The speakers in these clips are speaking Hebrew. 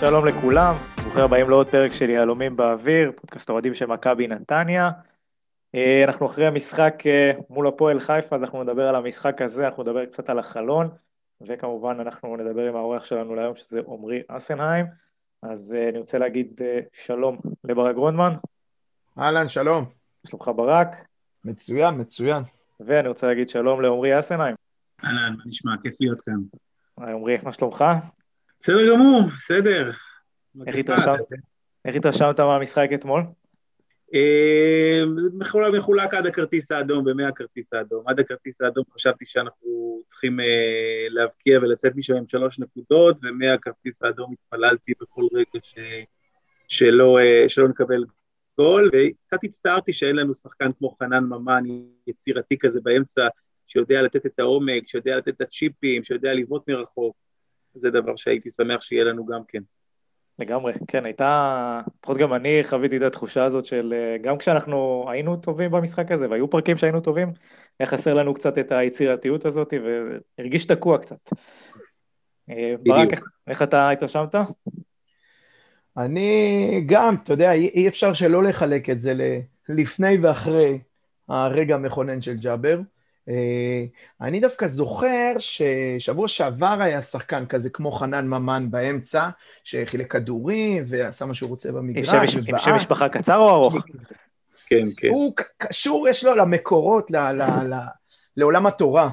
שלום לכולם, ברוכים הבאים לעוד פרק של יהלומים באוויר, פודקאסט אוהדים של מכבי נתניה. אה, אנחנו אחרי המשחק אה, מול הפועל חיפה, אז אנחנו נדבר על המשחק הזה, אנחנו נדבר קצת על החלון, וכמובן אנחנו נדבר עם האורח שלנו להיום, שזה עמרי אסנהיים. אז אה, אני רוצה להגיד שלום לברק גרונדמן. אהלן, שלום. שלומך ברק? מצוין, מצוין. ואני רוצה להגיד שלום לעמרי אסנהיים. אהלן, מה נשמע? כיף להיות כאן. היי עמרי, מה שלומך? בסדר גמור, בסדר. איך התרשמת מהמשחק אתמול? אה, מחולק, מחולק עד הכרטיס האדום, במאה הכרטיס האדום. עד הכרטיס האדום חשבתי שאנחנו צריכים אה, להבקיע ולצאת משם עם שלוש נקודות, ומאה הכרטיס האדום התפללתי בכל רגע ש, שלא, אה, שלא נקבל גול, וקצת הצטערתי שאין לנו שחקן כמו חנן ממן, יצירתי כזה באמצע, שיודע לתת את העומק, שיודע לתת את הצ'יפים, שיודע לבעוט מרחוק. זה דבר שהייתי שמח שיהיה לנו גם כן. לגמרי, כן, הייתה, לפחות גם אני חוויתי את התחושה הזאת של, אה, גם כשאנחנו היינו טובים במשחק הזה, והיו פרקים שהיינו טובים, היה חסר לנו קצת את היצירתיות הזאת, והרגיש תקוע קצת. אה, בדיוק. ברק, איך אתה התרשמת? אני גם, אתה יודע, אי אפשר שלא לחלק את זה לפני ואחרי הרגע המכונן של ג'אבר. אה, אני דווקא זוכר ששבוע שעבר היה שחקן כזה כמו חנן ממן באמצע, שחילק כדורים ועשה מה שהוא רוצה במגרש. עם שם משפחה קצר או ארוך? כן, כן. הוא קשור, יש לו למקורות, ל, ל, ל, לעולם התורה.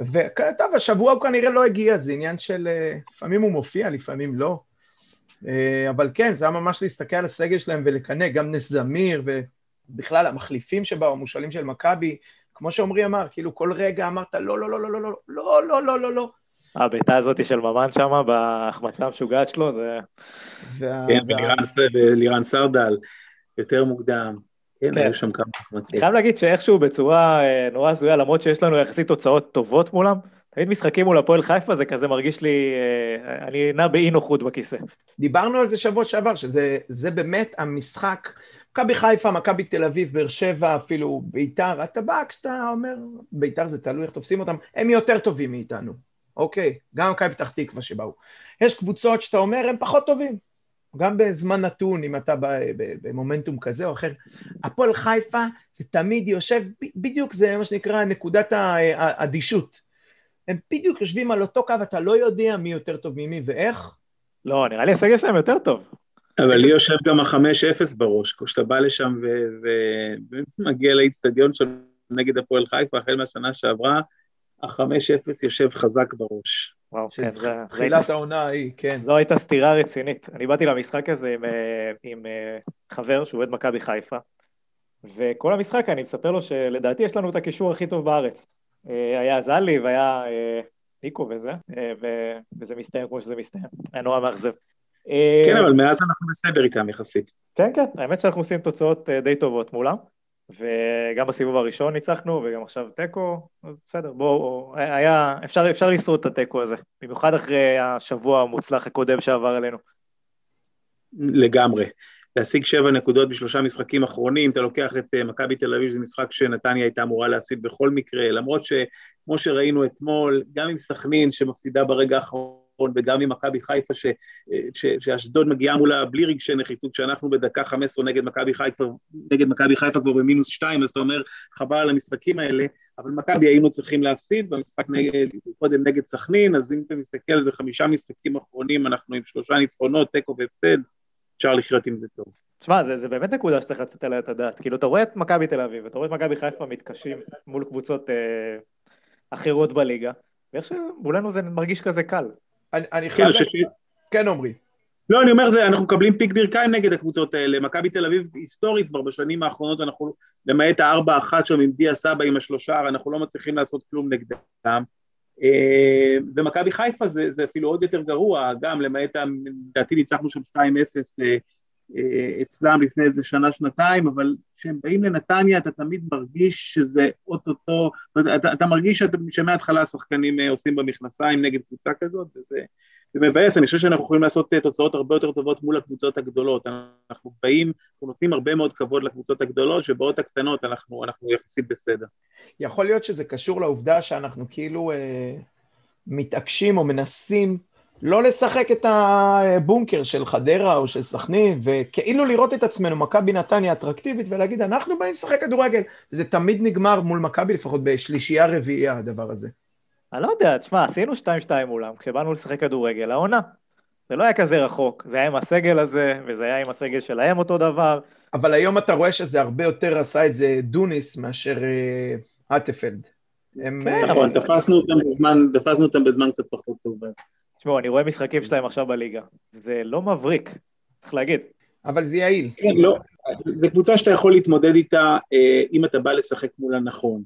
וטוב, השבוע הוא כנראה לא הגיע, זה עניין של... אה, לפעמים הוא מופיע, לפעמים לא. אה, אבל כן, זה היה ממש להסתכל על הסגל שלהם ולקנא, גם נס זמיר בכלל המחליפים שבאו, המושאלים של מכבי, כמו שעמרי אמר, כאילו כל רגע אמרת לא, לא, לא, לא, לא, לא, לא, לא, לא, לא, לא. הבעיטה הזאת של ממן שם, בהחמצה המשוגעת שלו, זה... כן, ולירן סרדל, יותר מוקדם. כן, היו שם כמה החמצות. אני חייב להגיד שאיכשהו בצורה נורא הזויה, למרות שיש לנו יחסית תוצאות טובות מולם, תמיד משחקים מול הפועל חיפה זה כזה מרגיש לי, אני נע באי נוחות בכיסא. דיברנו על זה שבוע שעבר, שזה באמת המשחק מכבי חיפה, מכבי תל אביב, באר שבע, אפילו ביתר, אתה בא כשאתה אומר, ביתר זה תלוי איך תופסים אותם, הם יותר טובים מאיתנו, אוקיי? גם מכבי פתח תקווה שבאו. יש קבוצות שאתה אומר, הם פחות טובים. גם בזמן נתון, אם אתה במומנטום כזה או אחר. הפועל חיפה, זה תמיד יושב, בדיוק זה מה שנקרא נקודת האדישות. הם בדיוק יושבים על אותו קו, אתה לא יודע מי יותר טוב ממי ואיך. לא, נראה לי הסגל שלהם יותר טוב. אבל לי יושב גם החמש אפס בראש, כשאתה בא לשם ומגיע לאיצטדיון של נגד הפועל חיפה, החל מהשנה שעברה, החמש אפס יושב חזק בראש. וואו, כן, זה... תחילת העונה ההיא, כן. זו הייתה סתירה רצינית. אני באתי למשחק הזה עם, אה, עם אה, חבר שהוא עובד מכבי חיפה, וכל המשחק אני מספר לו שלדעתי יש לנו את הקישור הכי טוב בארץ. אה, היה זלי והיה ניקו וזה, וזה מסתיים כמו שזה מסתיים. היה נורא מאכזב. כן, אבל מאז אנחנו בסדר איתם יחסית. כן, כן, האמת שאנחנו עושים תוצאות אה, די טובות מולם, וגם בסיבוב הראשון ניצחנו, וגם עכשיו תיקו, בסדר, בואו, היה, אפשר, אפשר לשרוד את התיקו הזה, במיוחד אחרי השבוע המוצלח הקודם שעבר עלינו. לגמרי. להשיג שבע נקודות בשלושה משחקים אחרונים, אתה לוקח את אה, מכבי תל אביב, זה משחק שנתניה הייתה אמורה להפסיד בכל מקרה, למרות שכמו שראינו אתמול, גם עם סכנין שמפסידה ברגע האחרון, וגם עם מכבי חיפה, שאשדוד מגיעה מולה בלי רגשי נחיתות, שאנחנו בדקה 15 נגד מכבי חיפה, נגד מכבי חיפה כבר במינוס 2, אז אתה אומר, חבל על המשחקים האלה, אבל מכבי היינו צריכים להפסיד, במשחק נגד, קודם נגד סכנין, אז אם אתה מסתכל על זה, חמישה משחקים אחרונים, אנחנו עם שלושה ניצחונות, תיקו והפסד, אפשר לחיות עם זה טוב. תשמע, זה, זה באמת נקודה שצריך לצאת עליה את הדעת. כאילו, אתה רואה את מכבי תל אביב, אתה רואה את מכבי חיפה מתקשים מול קבוצות אה, אחרות בליגה, ואיך שמולנו זה מרגיש כזה קל. אני כן, חייב... כן, עמרי. לא, אני אומר זה, אנחנו מקבלים פיק ברכיים נגד הקבוצות האלה. מכבי תל אביב היסטורית כבר בשנים האחרונות, אנחנו, למעט הארבע אחת שם עם דיה סבא עם השלושה, אנחנו לא מצליחים לעשות כלום נגדם. אה, ומכבי חיפה זה, זה אפילו עוד יותר גרוע, גם למעט, לדעתי ניצחנו שם 2-0 אה, אה, אצלם לפני איזה שנה, שנתיים, אבל כשהם באים לנתניה אתה תמיד מרגיש שזה אוטוטו, אתה, אתה מרגיש שמההתחלה השחקנים עושים במכנסיים נגד קבוצה כזאת, וזה זה מבאס, אני חושב שאנחנו יכולים לעשות תוצאות הרבה יותר טובות מול הקבוצות הגדולות, אנחנו באים, אנחנו נותנים הרבה מאוד כבוד לקבוצות הגדולות, שבאות הקטנות אנחנו, אנחנו יחסית בסדר. יכול להיות שזה קשור לעובדה שאנחנו כאילו אה, מתעקשים או מנסים לא לשחק את הבונקר של חדרה או של סכנין, וכאילו לראות את עצמנו, מכבי נתניה אטרקטיבית, ולהגיד, אנחנו באים לשחק כדורגל. זה תמיד נגמר מול מכבי, לפחות בשלישייה רביעייה, הדבר הזה. אני לא יודע, תשמע, עשינו 2-2 מולם, כשבאנו לשחק כדורגל, העונה. זה לא היה כזה רחוק, זה היה עם הסגל הזה, וזה היה עם הסגל שלהם אותו דבר. אבל היום אתה רואה שזה הרבה יותר עשה את זה דוניס מאשר אטפלד. כן, נכון, תפסנו אותם בזמן קצת פחות טוב. תשמעו, אני רואה משחקים שלהם עכשיו בליגה. זה לא מבריק, צריך להגיד. אבל זה יעיל. כן, לא. זו קבוצה שאתה יכול להתמודד איתה אה, אם אתה בא לשחק מולה נכון.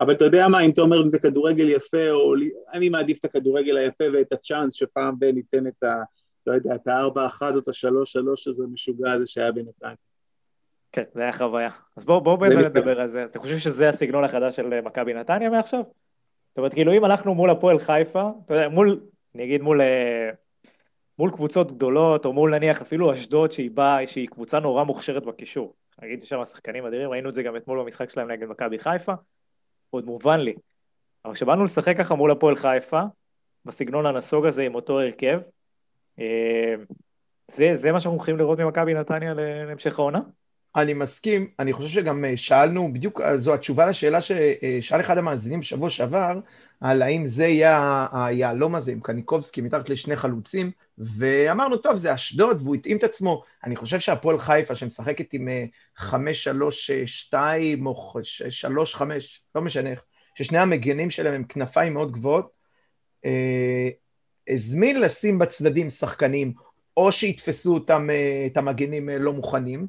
אבל אתה יודע מה, אם אתה אומר אם זה כדורגל יפה, או אני מעדיף את הכדורגל היפה ואת הצ'אנס שפעם בין ניתן את ה... לא יודע, את הארבע אחת או את השלוש שלוש הזה משוגע הזה שהיה בינתיים. כן, זה היה חוויה. אז בואו בוא באמת נדבר על זה. אתה חושב שזה הסגנון החדש של מכבי נתניה מעכשיו? זאת אומרת, כאילו אם הלכנו מול הפועל חיפה, אתה יודע, מול אני אגיד מול, אה, מול קבוצות גדולות, או מול נניח אפילו אשדוד שהיא באה, שהיא קבוצה נורא מוכשרת בקישור. אני אגיד ששם השחקנים אדירים, ראינו את זה גם אתמול במשחק שלהם נגד מכבי חיפה, עוד מובן לי. אבל כשבאנו לשחק ככה מול הפועל חיפה, בסגנון הנסוג הזה עם אותו הרכב, אה, זה, זה מה שאנחנו הולכים לראות ממכבי נתניה להמשך העונה? אני מסכים, אני חושב שגם אה, שאלנו, בדיוק זו התשובה לשאלה ששאל אחד המאזינים בשבוע שעבר, על האם זה יהיה היהלום הזה עם קניקובסקי מתחת לשני חלוצים, ואמרנו, טוב, זה אשדוד, והוא התאים את עצמו. אני חושב שהפועל חיפה, שמשחקת עם 5-3-2 אה, או 3-5, לא משנה איך, ששני המגנים שלהם הם כנפיים מאוד גבוהות, אה, הזמין לשים בצדדים שחקנים, או שיתפסו אותם, אה, את המגנים לא מוכנים,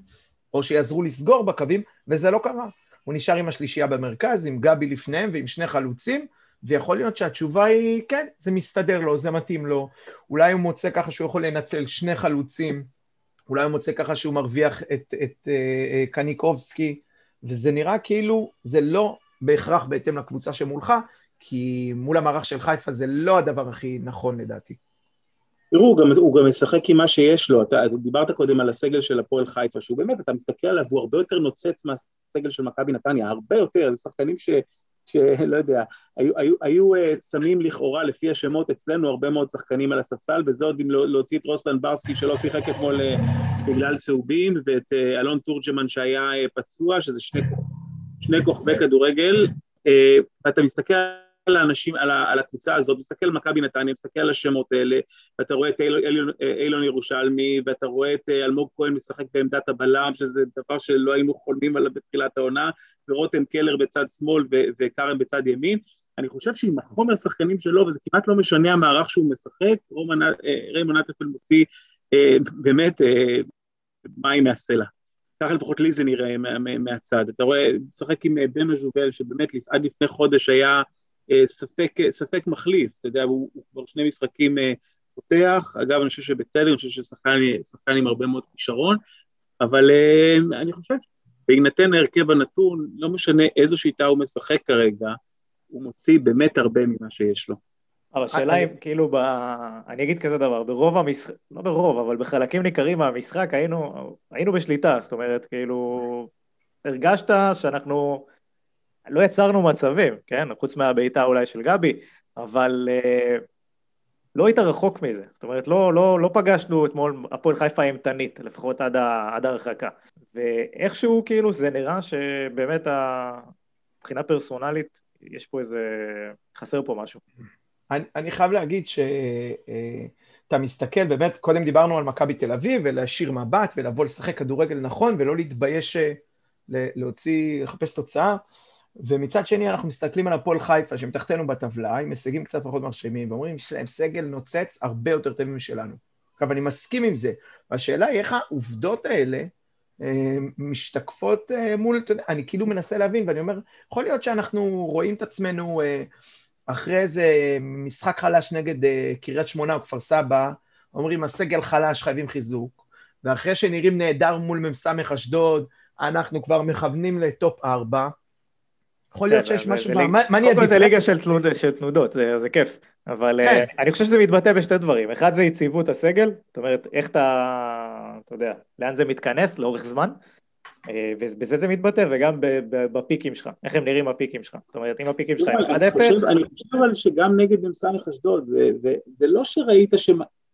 או שיעזרו לסגור בקווים, וזה לא קרה. הוא נשאר עם השלישייה במרכז, עם גבי לפניהם ועם שני חלוצים, ויכול להיות שהתשובה היא, כן, זה מסתדר לו, זה מתאים לו. אולי הוא מוצא ככה שהוא יכול לנצל שני חלוצים, אולי הוא מוצא ככה שהוא מרוויח את, את uh, קניקובסקי, וזה נראה כאילו זה לא בהכרח בהתאם לקבוצה שמולך, כי מול המערך של חיפה זה לא הדבר הכי נכון לדעתי. תראו, הוא גם, הוא גם משחק עם מה שיש לו, אתה, דיברת קודם על הסגל של הפועל חיפה, שהוא באמת, אתה מסתכל עליו, הוא הרבה יותר נוצץ מהסגל של מכבי נתניה, הרבה יותר, זה שחקנים ש... שלא יודע, היו, היו, היו שמים לכאורה לפי השמות אצלנו הרבה מאוד שחקנים על הספסל, וזה עוד אם לא, להוציא את רוסטן ברסקי שלא שיחק אתמול uh, בגלל צהובים, ואת uh, אלון תורג'מן שהיה פצוע, שזה שני, שני כוכבי כדורגל, ואתה מסתכל על האנשים, על, על הקבוצה הזאת, מסתכל על מכבי נתניה, מסתכל על השמות האלה, ואתה רואה את אילון, אילון ירושלמי, ואתה רואה את אה, אלמוג כהן משחק בעמדת הבלם, שזה דבר שלא היינו חולמים עליו בתחילת העונה, ורותם קלר בצד שמאל וכרם בצד ימין. אני חושב שעם החומר השחקנים שלו, וזה כמעט לא משנה המערך שהוא משחק, אה, ריימון נטפל מוציא אה, באמת מים מהסלע. ככה לפחות לי זה נראה מהצד. אתה רואה, משחק עם בן מז'ובל, שבאמת עד לפני חודש היה אה, ספק, אה, ספק מחליף, אתה יודע, הוא, הוא כבר שני משחקים אה, פותח, אגב אני חושב שבצדק, אני חושב ששחקן עם הרבה מאוד כישרון, אבל אני חושב בהינתן ההרכב הנתון, לא משנה איזו שיטה הוא משחק כרגע, הוא מוציא באמת הרבה ממה שיש לו. אבל השאלה אם כאילו, ב... אני אגיד כזה דבר, ברוב המשחק, לא ברוב, אבל בחלקים ניכרים מהמשחק היינו, היינו בשליטה, זאת אומרת, כאילו, הרגשת שאנחנו לא יצרנו מצבים, כן? חוץ מהבעיטה אולי של גבי, אבל uh, לא היית רחוק מזה. זאת אומרת, לא, לא, לא פגשנו אתמול הפועל חיפה אימתנית, לפחות עד, ה, עד הרחקה. ואיכשהו, כאילו, זה נראה שבאמת מבחינה פרסונלית, יש פה איזה... חסר פה משהו. אני, אני חייב להגיד שאתה אה, מסתכל, באמת, קודם דיברנו על מכבי תל אביב, ולהשאיר מבט, ולבוא לשחק כדורגל נכון, ולא להתבייש אה, להוציא, לחפש תוצאה. ומצד שני אנחנו מסתכלים על הפועל חיפה שמתחתנו בטבלה, עם הישגים קצת פחות מרשימים, ואומרים שיש להם סגל נוצץ הרבה יותר טוב משלנו. עכשיו, אני מסכים עם זה, והשאלה היא איך העובדות האלה אה, משתקפות אה, מול, אני כאילו מנסה להבין, ואני אומר, יכול להיות שאנחנו רואים את עצמנו אה, אחרי איזה משחק חלש נגד קריית שמונה או כפר סבא, אומרים, הסגל חלש, חייבים חיזוק, ואחרי שנראים נהדר מול מ"ס אשדוד, אנחנו כבר מכוונים לטופ ארבע, יכול להיות כן, שיש משהו, מה אני אגיד? קודם כל זה ליגה של תנודות, זה כיף. אבל אה, כן. אני חושב שזה מתבטא בשתי דברים. אחד זה יציבות הסגל, זאת אומרת, איך אתה, אתה יודע, לאן זה מתכנס לאורך זמן, אה, ובזה זה מתבטא, וגם בפיקים שלך, איך הם נראים הפיקים שלך. זאת אומרת, אם הפיקים שלך 1-0... אני חושב אבל שגם נגד מ"ס אשדוד, וזה לא שראית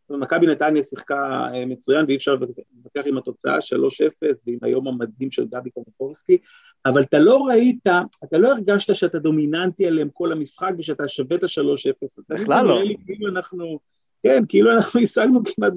שמכבי נתניה שיחקה אה, מצוין ואי אפשר להתווכח עם התוצאה 3-0 ועם היום המדהים של דבי קונקורסקי, אבל אתה לא ראית, אתה לא הרגשת שאתה דומיננטי עליהם כל המשחק ושאתה שווה את ה-3-0. בכלל לא. כאילו אנחנו, כן, כאילו אנחנו השגנו כמעט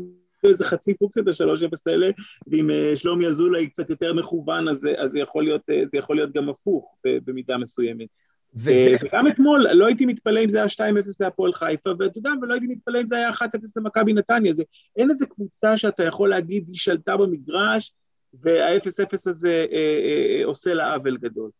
איזה חצי פוקס את השלוש אפס האלה, ואם אה, שלומי אזולאי קצת יותר מכוון, אז, אז זה, יכול להיות, אה, זה יכול להיות גם הפוך במידה מסוימת. וזה... אה, וגם אתמול, לא הייתי מתפלא אם זה היה 2-0 להפועל חיפה, ואתה יודע, ולא הייתי מתפלא אם זה היה 1-0 למכבי נתניה. זה, אין איזה קבוצה שאתה יכול להגיד, היא שלטה במגרש, וה-0-0 הזה אה, אה, עושה לה עוול גדול.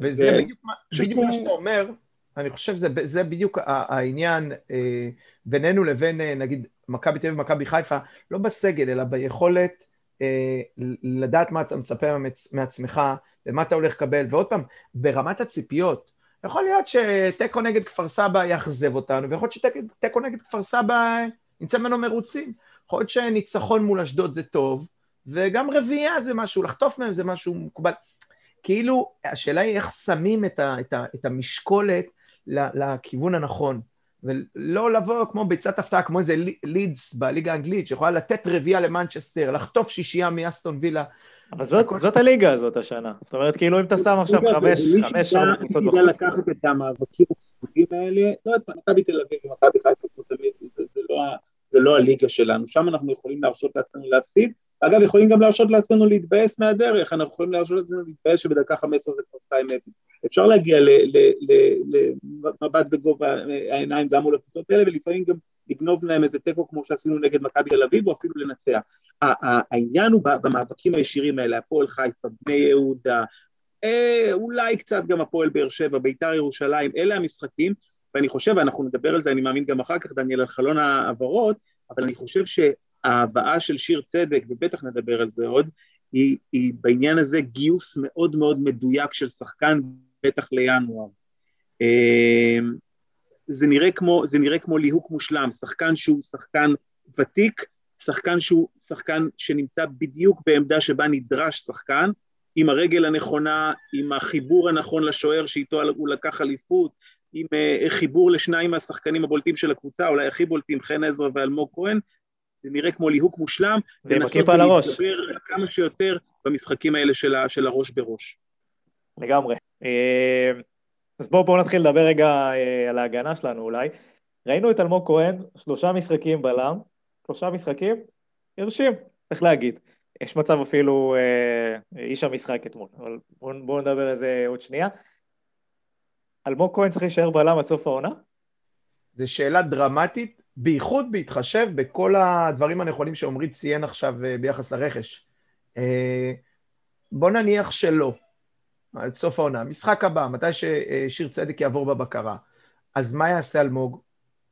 וזה ו... בדיוק, בדיוק מה שאתה אומר, אני חושב שזה בדיוק העניין אה, בינינו לבין, אה, נגיד, מכבי תל אביב ומכבי חיפה, לא בסגל, אלא ביכולת אה, לדעת מה אתה מצפה מעצמך ומה אתה הולך לקבל. ועוד פעם, ברמת הציפיות, יכול להיות שתיקו נגד כפר סבא יאכזב אותנו, ויכול להיות שתיקו נגד כפר סבא נצא ממנו מרוצים. יכול להיות שניצחון מול אשדוד זה טוב, וגם רביעייה זה משהו, לחטוף מהם זה משהו מקובל. כאילו, השאלה היא איך שמים את, ה, את, ה, את המשקולת לכיוון הנכון. ולא לבוא כמו ביצת הפתעה, כמו איזה לידס בליגה האנגלית, שיכולה לתת רביעייה למנצ'סטר, לחטוף שישייה מאסטון וילה. אבל זאת, זאת הליגה הזאת השנה. זאת אומרת, כאילו אם אתה שם עכשיו חמש, חמש, שעות קבוצות בחוץ. מי לקחת את המאבקים הספוגים האלה, לא יודעת, מכבי תל אביב ומכבי חיפה, כמו תמיד, זה לא זה לא הליגה שלנו, שם אנחנו יכולים להרשות לעצמנו להפסיד, אגב יכולים גם להרשות לעצמנו להתבאס מהדרך, אנחנו יכולים להרשות לעצמנו להתבאס שבדקה 15 זה כבר 2-0, אפשר להגיע למבט בגובה העיניים גם מול הקבוצות האלה ולפעמים גם לגנוב להם איזה תיקו כמו שעשינו נגד מכבי תל אביב או אפילו לנצח. העניין הוא במאבקים הישירים האלה, הפועל חיפה, בני יהודה, אה, אולי קצת גם הפועל באר שבע, ביתר ירושלים, אלה המשחקים ואני חושב, ואנחנו נדבר על זה, אני מאמין גם אחר כך, דניאל, על חלון ההעברות, אבל אני חושב שההבאה של שיר צדק, ובטח נדבר על זה עוד, היא, היא בעניין הזה גיוס מאוד מאוד מדויק של שחקן, בטח לינואר. אמ, זה נראה כמו, זה נראה כמו ליהוק מושלם, שחקן שהוא שחקן ותיק, שחקן שהוא שחקן שנמצא בדיוק בעמדה שבה נדרש שחקן, עם הרגל הנכונה, עם החיבור הנכון לשוער שאיתו הוא לקח אליפות, עם uh, חיבור לשניים מהשחקנים הבולטים של הקבוצה, אולי הכי בולטים, חן עזרא ואלמוג כהן, זה נראה כמו ליהוק מושלם, לנסות ולהתגבר כמה שיותר במשחקים האלה של, ה, של הראש בראש. לגמרי. אה, אז בואו בוא נתחיל לדבר רגע אה, על ההגנה שלנו אולי. ראינו את אלמוג כהן, שלושה משחקים בלם, שלושה משחקים, הרשים, צריך להגיד. יש מצב אפילו אה, איש המשחק אתמול, אבל בואו בוא נדבר על זה עוד שנייה. אלמוג כהן צריך להישאר בלם עד סוף העונה? זו שאלה דרמטית, בייחוד בהתחשב בכל הדברים הנכונים שעמרי ציין עכשיו אה, ביחס לרכש. אה, בוא נניח שלא, עד סוף העונה. משחק הבא, מתי ששיר צדק יעבור בבקרה. אז מה יעשה אלמוג?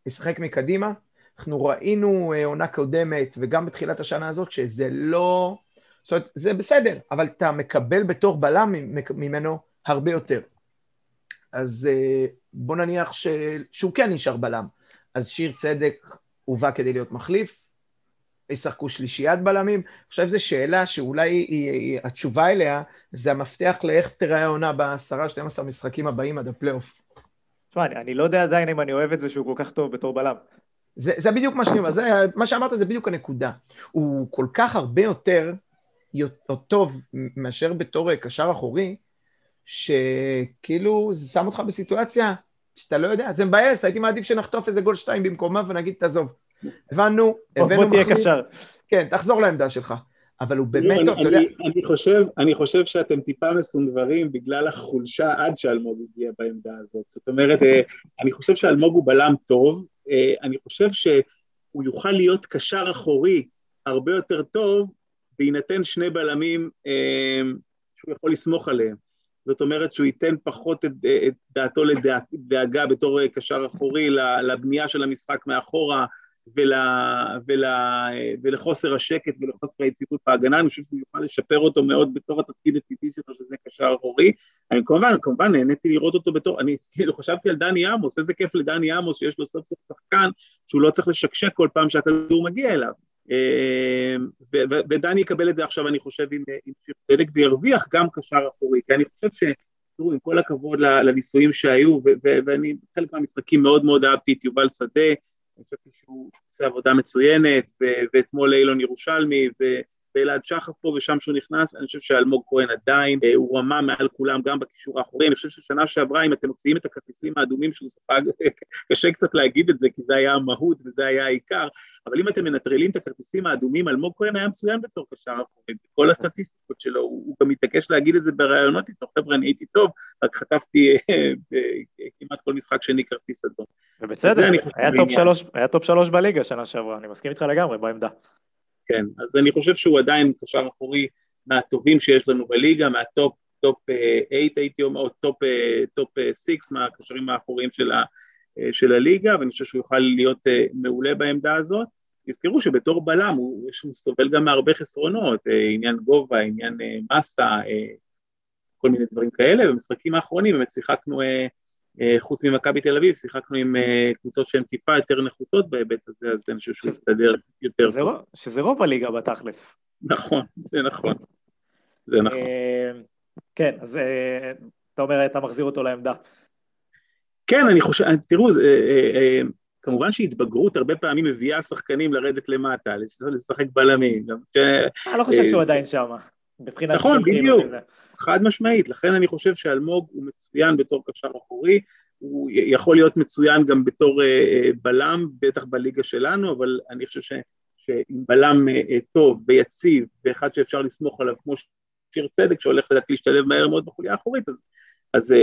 ישחק מקדימה? אנחנו ראינו אה, עונה קודמת, וגם בתחילת השנה הזאת, שזה לא... זאת אומרת, זה בסדר, אבל אתה מקבל בתור בלם ממנו הרבה יותר. אז אה, בוא נניח ש... שהוא כן נשאר בלם. אז שיר צדק הובא כדי להיות מחליף, ישחקו שלישיית בלמים. עכשיו זו שאלה שאולי היא, היא, התשובה אליה זה המפתח לאיך תראה העונה בעשרה, 12 משחקים הבאים עד הפלייאוף. תשמע, אני, אני לא יודע עדיין אם אני אוהב את זה שהוא כל כך טוב בתור בלם. זה, זה בדיוק מה שאני אומר, זה, מה שאמרת זה בדיוק הנקודה. הוא כל כך הרבה יותר, יותר טוב מאשר בתור קשר אחורי, שכאילו זה שם אותך בסיטואציה שאתה לא יודע, זה מבאס, הייתי מעדיף שנחטוף איזה גול שתיים במקומה ונגיד תעזוב. הבנו, הבאנו מחליף. בוא תהיה קשר. כן, תחזור לעמדה שלך. אבל הוא באמת טוב, אתה יודע... אני חושב, אני חושב שאתם טיפה מסונברים בגלל החולשה עד שאלמוג הגיע בעמדה הזאת. זאת אומרת, אה, אני חושב שאלמוג הוא בלם טוב, אה, אני חושב שהוא יוכל להיות קשר אחורי הרבה יותר טוב, בהינתן שני בלמים אה, שהוא יכול לסמוך עליהם. זאת אומרת שהוא ייתן פחות את, את דעתו לדאגה בתור קשר אחורי לבנייה של המשחק מאחורה ול, ול, ולחוסר השקט ולחוסר היציבות בהגנה, אני חושב שזה יוכל לשפר אותו מאוד בתור התפקיד הטבעי שלו, שזה קשר אחורי. אני כמובן, כמובן נהניתי לראות אותו בתור, אני כאילו חשבתי על דני עמוס, איזה כיף לדני עמוס שיש לו סוף סוף שחקן שהוא לא צריך לשקשק כל פעם שהכדור מגיע אליו. ודני יקבל את זה עכשיו, אני חושב, עם, עם שיר צדק, וירוויח גם קשר אחורי, כי אני חושב ש... תראו, עם כל הכבוד לניסויים שהיו, ואני בחלק מהמשחקים מאוד מאוד אהבתי את יובל שדה, אני חושבת שהוא עושה עבודה מצוינת, ואתמול אילון ירושלמי, ואלעד שחף פה ושם שהוא נכנס, אני חושב שאלמוג כהן עדיין, אה, הוא רמה מעל כולם גם בקישור האחורי, אני חושב ששנה שעברה, אם אתם מוציאים את הכרטיסים האדומים שהוא ספג, קשה קצת להגיד את זה, כי זה היה המהות וזה היה העיקר, אבל אם אתם מנטרלים את הכרטיסים האדומים, אלמוג כהן היה מצוין בתור קשר אחורי, בכל הסטטיסטיקות שלו, הוא, הוא גם מתעקש להגיד את זה בראיונות איתו, חבר'ה, אני הייתי טוב, רק חטפתי אה, כמעט כל משחק שני כרטיס אדום. ובצדק, היה טופ שלוש בליגה שנה שעברה, אני מסכים איתך לגמרי בעמדה. כן, אז אני חושב שהוא עדיין קשר אחורי מהטובים שיש לנו בליגה, מהטופ טופ 8 אה, הייתי אומר, או טופ 6 אה, מהקשרים האחוריים של, ה, אה, של הליגה, ואני חושב שהוא יוכל להיות מעולה בעמדה הזאת. תזכרו שבתור בלם הוא, הוא סובל גם מהרבה חסרונות, עניין גובה, עניין מסה, כל מיני דברים כאלה, במשחקים האחרונים באמת שיחקנו אה, חוץ ממכבי תל אביב, שיחקנו עם אה, קבוצות שהן טיפה יותר נחותות בהיבט הזה, אז אני חושב שהוא יסתדר יותר טוב. שזה רוב הליגה בתכלס. נכון, זה נכון. זה נכון. אה, כן, אז אתה אומר, אתה מחזיר אותו לעמדה. כן, אני חושב, תראו, כמובן שהתבגרות הרבה פעמים מביאה שחקנים לרדת למטה, לשחק בלמים. אני לא חושב שהוא עדיין שם. נכון, בדיוק. חד משמעית, לכן אני חושב שאלמוג הוא מצוין בתור קשר אחורי, הוא יכול להיות מצוין גם בתור uh, בלם, בטח בליגה שלנו, אבל אני חושב ש, שעם בלם uh, טוב ויציב, ואחד שאפשר לסמוך עליו כמו שיר צדק, שהולך לדעתי להשתלב מהר מאוד בחוליה האחורית, אז, אז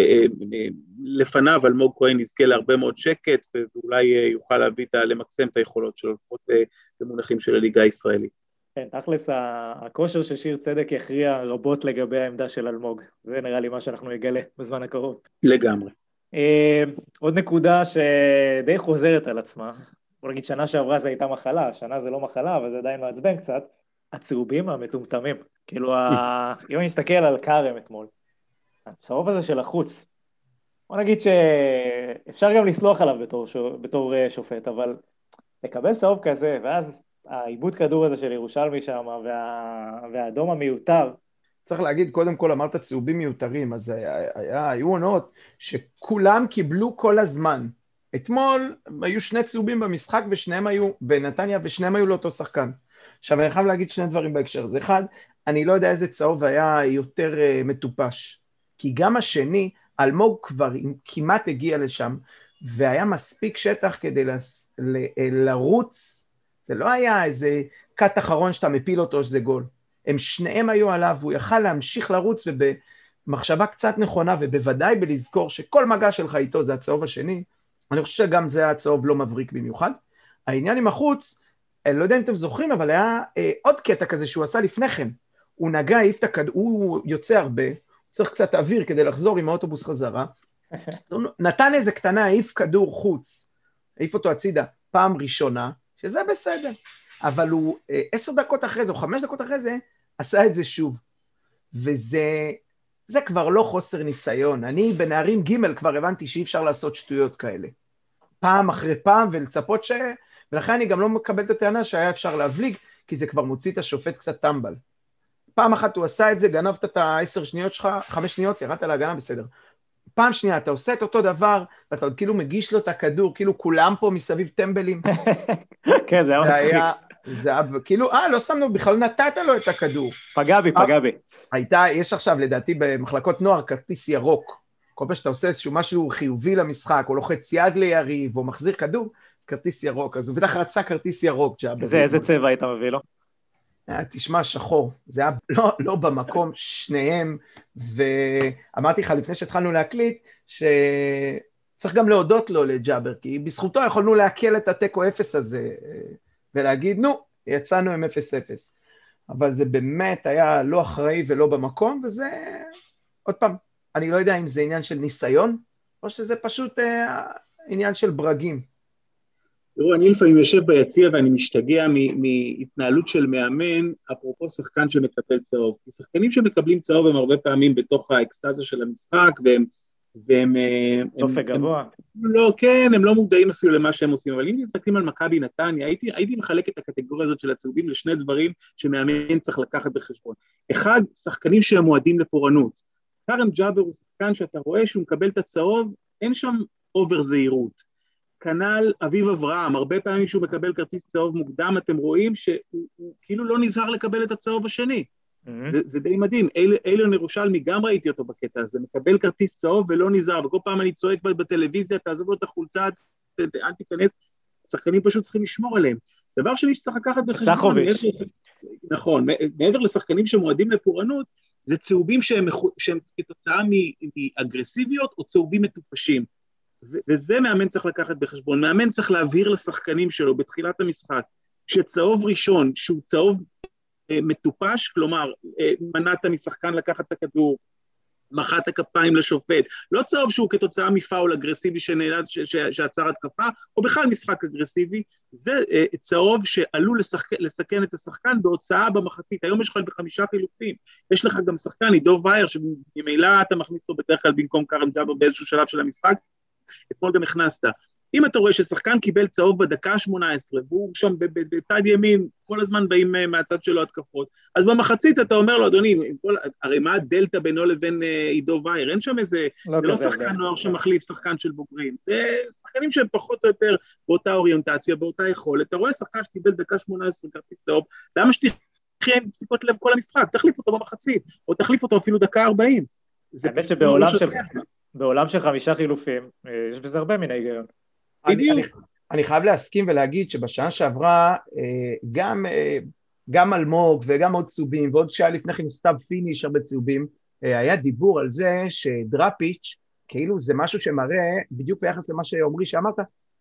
לפניו אלמוג כהן יזכה להרבה מאוד שקט, ואולי יוכל להביא את, למקסם את היכולות שלו, לפחות במונחים של הליגה הישראלית. כן, תכלס הכושר של שיר צדק יכריע רבות לגבי העמדה של אלמוג. זה נראה לי מה שאנחנו נגלה בזמן הקרוב. לגמרי. אה, עוד נקודה שדי חוזרת על עצמה, בוא נגיד שנה שעברה זו הייתה מחלה, שנה זה לא מחלה, אבל זה עדיין מעצבן קצת, הצהובים המטומטמים. כאילו, אם אני מסתכל על כרם אתמול, הצהוב הזה של החוץ, בוא נגיד שאפשר גם לסלוח עליו בתור, בתור אה, שופט, אבל לקבל צהוב כזה, ואז העיבוד כדור הזה של ירושלמי שם, וה... והאדום המיותר. צריך להגיד, קודם כל אמרת צהובים מיותרים, אז היה, היה, היו עונות שכולם קיבלו כל הזמן. אתמול היו שני צהובים במשחק ושניהם היו בנתניה ושניהם היו לאותו שחקן. עכשיו אני חייב להגיד שני דברים בהקשר הזה. אחד, אני לא יודע איזה צהוב היה יותר uh, מטופש. כי גם השני, אלמוג כבר כמעט הגיע לשם, והיה מספיק שטח כדי לס... ל... אה, לרוץ זה לא היה איזה קאט אחרון שאתה מפיל אותו שזה גול. הם שניהם היו עליו, הוא יכל להמשיך לרוץ ובמחשבה קצת נכונה ובוודאי בלזכור שכל מגע שלך איתו זה הצהוב השני, אני חושב שגם זה היה צהוב לא מבריק במיוחד. העניין עם החוץ, אני לא יודע אם אתם זוכרים, אבל היה אה, עוד קטע כזה שהוא עשה לפני כן. הוא נגע, העיף את הכדור, הוא יוצא הרבה, הוא צריך קצת אוויר כדי לחזור עם האוטובוס חזרה. נתן איזה קטנה, העיף כדור חוץ, העיף אותו הצידה פעם ראשונה, שזה בסדר. אבל הוא אה, עשר דקות אחרי זה, או חמש דקות אחרי זה, עשה את זה שוב. וזה זה כבר לא חוסר ניסיון. אני בנערים ג' כבר הבנתי שאי אפשר לעשות שטויות כאלה. פעם אחרי פעם ולצפות ש... ולכן אני גם לא מקבל את הטענה שהיה אפשר להבליג, כי זה כבר מוציא את השופט קצת טמבל. פעם אחת הוא עשה את זה, גנבת את העשר שניות שלך, חמש שניות, ירדת להגנה, בסדר. פעם שנייה אתה עושה את אותו דבר, ואתה עוד כאילו מגיש לו את הכדור, כאילו כולם פה מסביב טמבלים. כן, זה היה מצחיק. זה היה כאילו, אה, לא שמנו, בכלל נתת לו את הכדור. פגע בי, פגע בי. הייתה, יש עכשיו לדעתי במחלקות נוער כרטיס ירוק. כל פעם שאתה עושה איזשהו משהו חיובי למשחק, או לוחץ יד ליריב, או מחזיר כדור, כרטיס ירוק. אז הוא בטח רצה כרטיס ירוק. איזה צבע היית מביא לו? אה, תשמע, שחור. זה היה לא, לא במקום, שניהם, ואמרתי לך לפני שהתחלנו להקליט, שצריך גם להודות לו לג'אבר, כי בזכותו יכולנו לעכל את התיקו אפס הזה, ולהגיד, נו, יצאנו עם אפס אפס. אבל זה באמת היה לא אחראי ולא במקום, וזה, עוד פעם, אני לא יודע אם זה עניין של ניסיון, או שזה פשוט אה, עניין של ברגים. תראו, אני לפעמים יושב ביציע ואני משתגע מהתנהלות של מאמן, אפרופו שחקן שמקבל צהוב. כי שחקנים שמקבלים צהוב הם הרבה פעמים בתוך האקסטזה של המשחק, והם, והם... דופק גבוה. לא, כן, הם לא מודעים אפילו למה שהם עושים, אבל אם מסתכלים על מכבי נתניה, הייתי, הייתי מחלק את הקטגוריה הזאת של הצהובים לשני דברים שמאמן צריך לקחת בחשבון. אחד, שחקנים שהם מועדים לפורענות. כרם ג'אבר הוא שחקן שאתה רואה שהוא מקבל את הצהוב, אין שם אובר זהירות. כנ"ל אביב אברהם, הרבה פעמים כשהוא מקבל כרטיס צהוב מוקדם, אתם רואים שהוא כאילו לא נזהר לקבל את הצהוב השני. Mm-hmm. זה, זה די מדהים, אל, אילון ירושלמי, גם ראיתי אותו בקטע הזה, מקבל כרטיס צהוב ולא נזהר, וכל פעם אני צועק בטלוויזיה, תעזוב לו את החולצה, אל תיכנס, שחקנים פשוט צריכים לשמור עליהם. דבר שני שצריך לקחת בחשבון, סחוביץ'. נכון, מעבר לשחקנים שמועדים לפורענות, זה צהובים שהם, שהם כתוצאה מאגרסיביות או צהובים מטופשים. וזה מאמן צריך לקחת בחשבון. מאמן צריך להבהיר לשחקנים שלו בתחילת המשחק, שצהוב ראשון, שהוא צהוב אה, מטופש, כלומר, אה, מנעת משחקן לקחת את הכדור, מחאת כפיים לשופט, לא צהוב שהוא כתוצאה מפאול אגרסיבי שנאלץ, שעצר התקפה, או בכלל משחק אגרסיבי, זה אה, צהוב שעלול לשחק, לסכן את השחקן בהוצאה במחצית. היום יש לך בחמישה חילופים, יש לך גם שחקן, עידו וייר, שממילא אתה מכניס אותו בדרך כלל במקום כרם ג'אבר באיזשהו שלב של המשחק, אתמול גם הכנסת. אם אתה רואה ששחקן קיבל צהוב בדקה ה-18, והוא שם בצד ימין, כל הזמן באים אה, מהצד שלו התקפות, אז במחצית אתה אומר לו, אדוני, כל, הרי מה הדלתא בינו לבין אה, עידו וייר? אין שם איזה, לא זה לא שחקן נוער שמחליף שחקן של בוגרים, זה שחקנים שהם פחות או יותר באותה אוריינטציה, באותה יכולת. אתה רואה שחקן שקיבל דקה 18 כרטיס צהוב, למה שתחיה עם דפיקות לב כל המשחק? תחליף אותו במחצית, או תחליף אותו אפילו דקה 40. האמת שבעולם של... בעולם של חמישה חילופים, אה, יש בזה הרבה מן ההיגיון. בדיוק. אני, אני חייב להסכים ולהגיד שבשנה שעברה אה, גם, אה, גם אלמוג וגם עוד צהובים ועוד שהיה לפני כן סתיו פיניש הרבה צהובים, היה דיבור על זה שדראפיץ' כאילו זה משהו שמראה, בדיוק ביחס למה שעומרי שאמרת,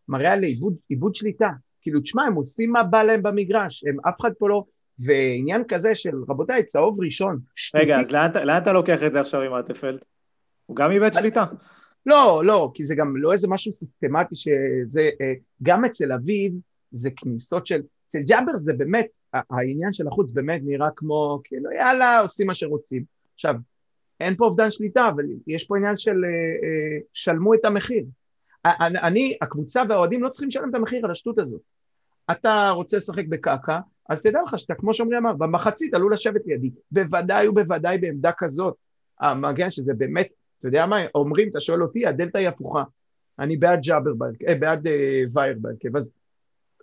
מראה על איבוד, איבוד שליטה. כאילו, תשמע, הם עושים מה בא להם במגרש, הם אף אחד פה לא... ועניין כזה של, רבותיי, צהוב ראשון. רגע, אז לאן, לאן אתה לוקח את זה עכשיו עם ארטפלד? הוא גם איבד שליטה. לא, לא, כי זה גם לא איזה משהו סיסטמטי שזה, אה, גם אצל אביב זה כניסות של, אצל ג'אבר זה באמת, העניין של החוץ באמת נראה כמו, כאילו יאללה, עושים מה שרוצים. עכשיו, אין פה אובדן שליטה, אבל יש פה עניין של אה, אה, שלמו את המחיר. אני, הקבוצה והאוהדים לא צריכים לשלם את המחיר על השטות הזאת. אתה רוצה לשחק בקקה, אז תדע לך שאתה, כמו שעמרי אמר, במחצית עלו לשבת לידי. בוודאי ובוודאי בעמדה כזאת. המגן שזה באמת אתה יודע מה, אומרים, אתה שואל אותי, הדלתא היא הפוכה. אני בעד ג'אבר בהרכב, אה, בעד אה, וייר בהרכב, אז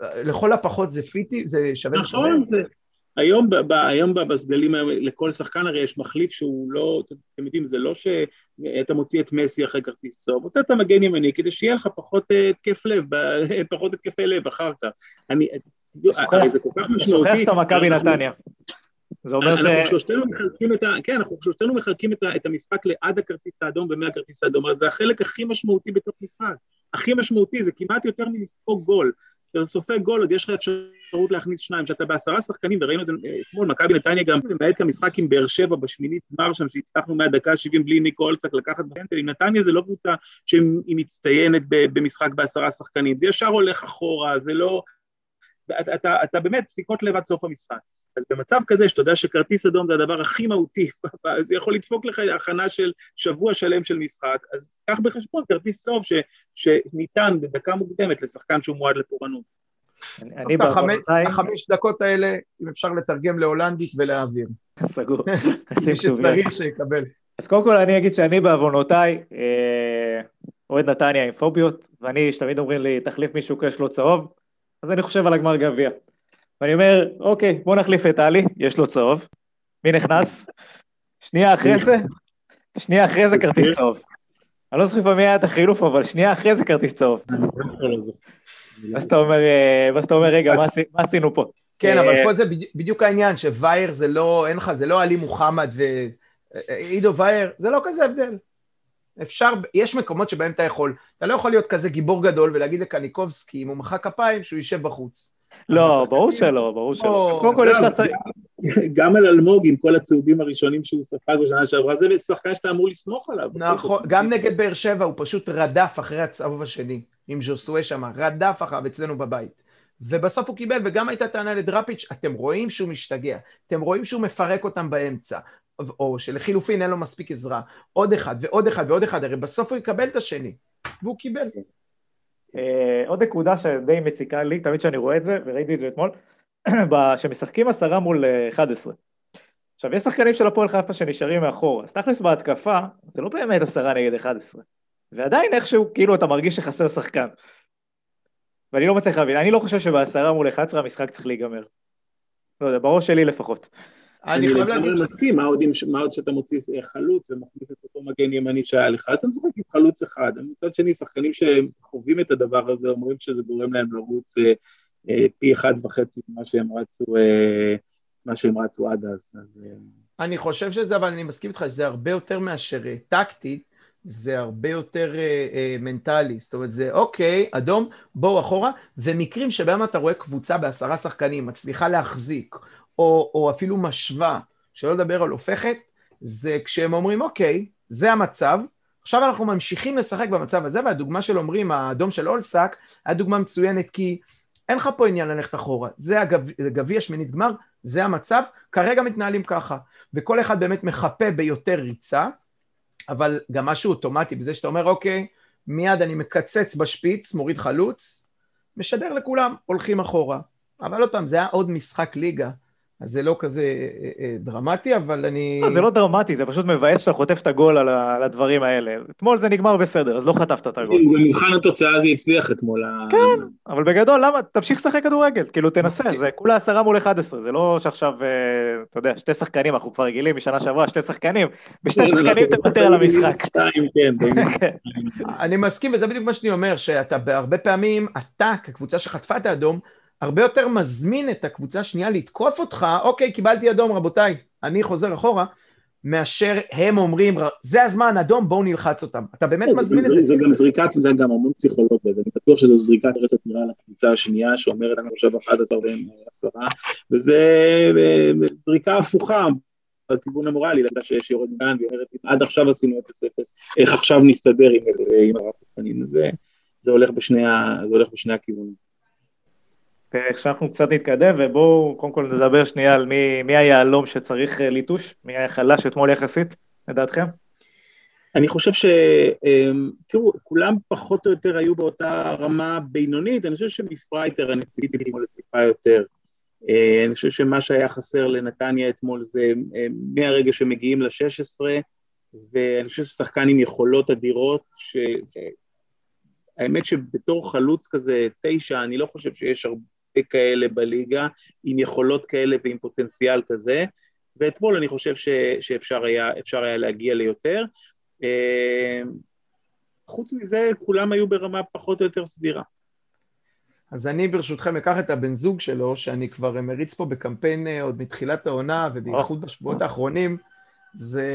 אה, לכל הפחות זה פיטי, זה שווה. נכון, זה... היום, ב, היום בסגלים לכל שחקן הרי יש מחליף שהוא לא, אתם יודעים, זה לא שאתה מוציא את מסי אחרי כרטיס צהוב, הוצאת מגן ימני כדי שיהיה לך פחות התקף לב, פחות התקפי לב אחר כך. אני, הרי זה כל כך משמעותי. שוכח את המכבי נתניה. זה אומר ש... אנחנו שלושתנו מחלקים את ה... כן, אנחנו שלושתנו מחלקים את, ה... את המשחק לעד הכרטיס האדום ומהכרטיס האדום, אז זה החלק הכי משמעותי בתוך משחק. הכי משמעותי, זה כמעט יותר מלספוג גול. כשאתה סופג גול, עוד יש לך אפשרות להכניס שניים. כשאתה בעשרה שחקנים, וראינו את זה אתמול, מכבי נתניה גם, למעט המשחק עם באר שבע בשמינית גמר שם, שהצלחנו מהדקה ה-70 בלי ניקו אולסק לקחת בפנטלים. נתניה זה לא קבוצה שהיא מצטיינת במשחק בעשרה שחקנים. זה ישר הולך אחורה, זה לא... אתה, אתה, אתה באמת דפיקות לב עד סוף המשחק. אז במצב כזה, שאתה יודע שכרטיס אדום זה הדבר הכי מהותי, זה יכול לדפוק לך הכנה של שבוע שלם של משחק, אז קח בחשבון כרטיס צהוב ש, שניתן בדקה מוקדמת לשחקן שהוא מועד לפורענות. אני בעוונותיי... החמש דקות האלה, אם אפשר לתרגם להולנדית ולהעביר. סגור. מי שצריך שיקבל. אז קודם כל אני אגיד שאני בעוונותיי אה, אוהד נתניה עם פוביות, ואני, שתמיד אומרים לי, תחליף מישהו כי יש לו צהוב, אז אני חושב על הגמר גביע. ואני אומר, אוקיי, בוא נחליף את טלי, יש לו צהוב. מי נכנס? שנייה אחרי זה, שנייה אחרי זה כרטיס צהוב. אני לא זוכר מי היה את החילוף, אבל שנייה אחרי זה כרטיס צהוב. ואז אתה אומר, ואז אתה אומר, רגע, מה עשינו פה? כן, אבל פה זה בדיוק העניין, שווייר זה לא, אין לך, זה לא עלי מוחמד ועידו וייר, זה לא כזה הבדל. אפשר, יש מקומות שבהם אתה יכול, אתה לא יכול להיות כזה גיבור גדול ולהגיד לקניקובסקי, אם הוא מחא כפיים, שהוא יישב בחוץ. לא, ברור שלא, ברור שלא. קודם כל יש לך... גם על אלמוג עם כל הצהובים הראשונים שהוא ספג בשנה שעברה, זה שחקן שאתה אמור לסמוך עליו. נכון, גם נגד באר שבע הוא פשוט רדף אחרי הצהוב השני, עם ז'וסואה שם, רדף אחריו אצלנו בבית. ובסוף הוא קיבל, וגם הייתה טענה לדראפיץ', אתם רואים שהוא משתגע, אתם רואים שהוא מפרק אותם באמצע. או שלחילופין אין לו מספיק עזרה, עוד אחד ועוד אחד ועוד אחד, הרי בסוף הוא יקבל את השני, והוא קיבל. אה, עוד נקודה שדי מציקה לי, תמיד כשאני רואה את זה, וראיתי את זה אתמול, שמשחקים עשרה מול 11. אה, עכשיו, יש שחקנים של הפועל חיפה שנשארים מאחור, אז תכלס בהתקפה, זה לא באמת עשרה נגד 11. ועדיין איכשהו, כאילו, אתה מרגיש שחסר שחקן. ואני לא מצליח להבין, אני לא חושב שבעשרה מול 11 המשחק צריך להיגמר. לא יודע, בראש שלי לפחות. אני חייב להגיד... אני מסכים, מה עוד שאתה מוציא חלוץ ומכניס את אותו מגן ימני שהיה לך, אז אתה משחק עם חלוץ אחד. מצד שני, שחקנים שחווים את הדבר הזה אומרים שזה גורם להם לרוץ אה, אה, פי אחד וחצי ממה שהם רצו, אה, מה שהם רצו עד אז. אני חושב שזה, אבל אני מסכים איתך שזה הרבה יותר מאשר טקטית, זה הרבה יותר אה, אה, מנטלי, זאת אומרת זה אוקיי, אדום, בואו אחורה, ומקרים שבהם אתה רואה קבוצה בעשרה שחקנים מצליחה להחזיק, או, או אפילו משווה, שלא לדבר על הופכת, זה כשהם אומרים אוקיי, זה המצב, עכשיו אנחנו ממשיכים לשחק במצב הזה, והדוגמה של אומרים, האדום של אולסק, היה דוגמה מצוינת כי אין לך פה עניין ללכת אחורה, זה הגביע שמינית גמר, זה המצב, כרגע מתנהלים ככה, וכל אחד באמת מחפה ביותר ריצה, אבל גם משהו אוטומטי בזה שאתה אומר, אוקיי, מיד אני מקצץ בשפיץ, מוריד חלוץ, משדר לכולם, הולכים אחורה. אבל עוד פעם, זה היה עוד משחק ליגה. אז זה לא כזה אה, אה, דרמטי, אבל אני... לא, זה לא דרמטי, זה פשוט מבאס שאתה חוטף את הגול על הדברים האלה. אתמול זה נגמר בסדר, אז לא חטפת את הגול. במבחן התוצאה זה הצליח אתמול. כן, אבל בגדול, למה? תמשיך לשחק כדורגל, כאילו תנסה, זה כולה עשרה מול 11, זה לא שעכשיו, אה, אתה יודע, שתי שחקנים, אנחנו כבר רגילים משנה שעברה, שתי שחקנים, בשתי לא, שחקנים תוותר על המשחק. כן, כן. אני מסכים, וזה בדיוק מה שאני אומר, שאתה בהרבה פעמים, אתה כקבוצה שחטפה את האדום, הרבה יותר מזמין את הקבוצה השנייה לתקוף אותך, אוקיי, קיבלתי אדום רבותיי, אני חוזר אחורה, מאשר הם אומרים, זה הזמן, אדום, בואו נלחץ אותם. אתה באמת לא, מזמין את זה. זה גם זריקת, זה גם המון פסיכולוגיה, ואני בטוח שזו זריקת רצת נראה לקבוצה השנייה, שאומרת, אני חושב 11 והם 10, וזה אה, זריקה הפוכה. בכיוון המורלי, לדעת שיש יורד גן, והיא אומרת, עד עכשיו עשינו 0-0, איך עכשיו נסתדר עם, עם הרב שחקנים, זה, זה הולך בשני הכיוונים. שאנחנו קצת נתקדם, ובואו קודם כל נדבר שנייה על מי, מי היהלום שצריך אה, ליטוש, מי היה חלש אתמול יחסית, לדעתכם? אני חושב ש... אמ, תראו, כולם פחות או יותר היו באותה רמה בינונית, אני חושב שמפרייטר אני ציפיתי אתמול טיפה יותר. אה, אני חושב שמה שהיה חסר לנתניה אתמול זה אה, מהרגע שמגיעים ל-16, ואני חושב ששחקן עם יכולות אדירות, ש... האמת שבתור חלוץ כזה תשע, אני לא חושב שיש הרבה כאלה בליגה, עם יכולות כאלה ועם פוטנציאל כזה, ואתמול אני חושב ש, שאפשר היה, היה להגיע ליותר. אה, חוץ מזה, כולם היו ברמה פחות או יותר סבירה. אז אני ברשותכם אקח את הבן זוג שלו, שאני כבר מריץ פה בקמפיין אה, עוד מתחילת העונה, ובייחוד בשבועות האחרונים, זה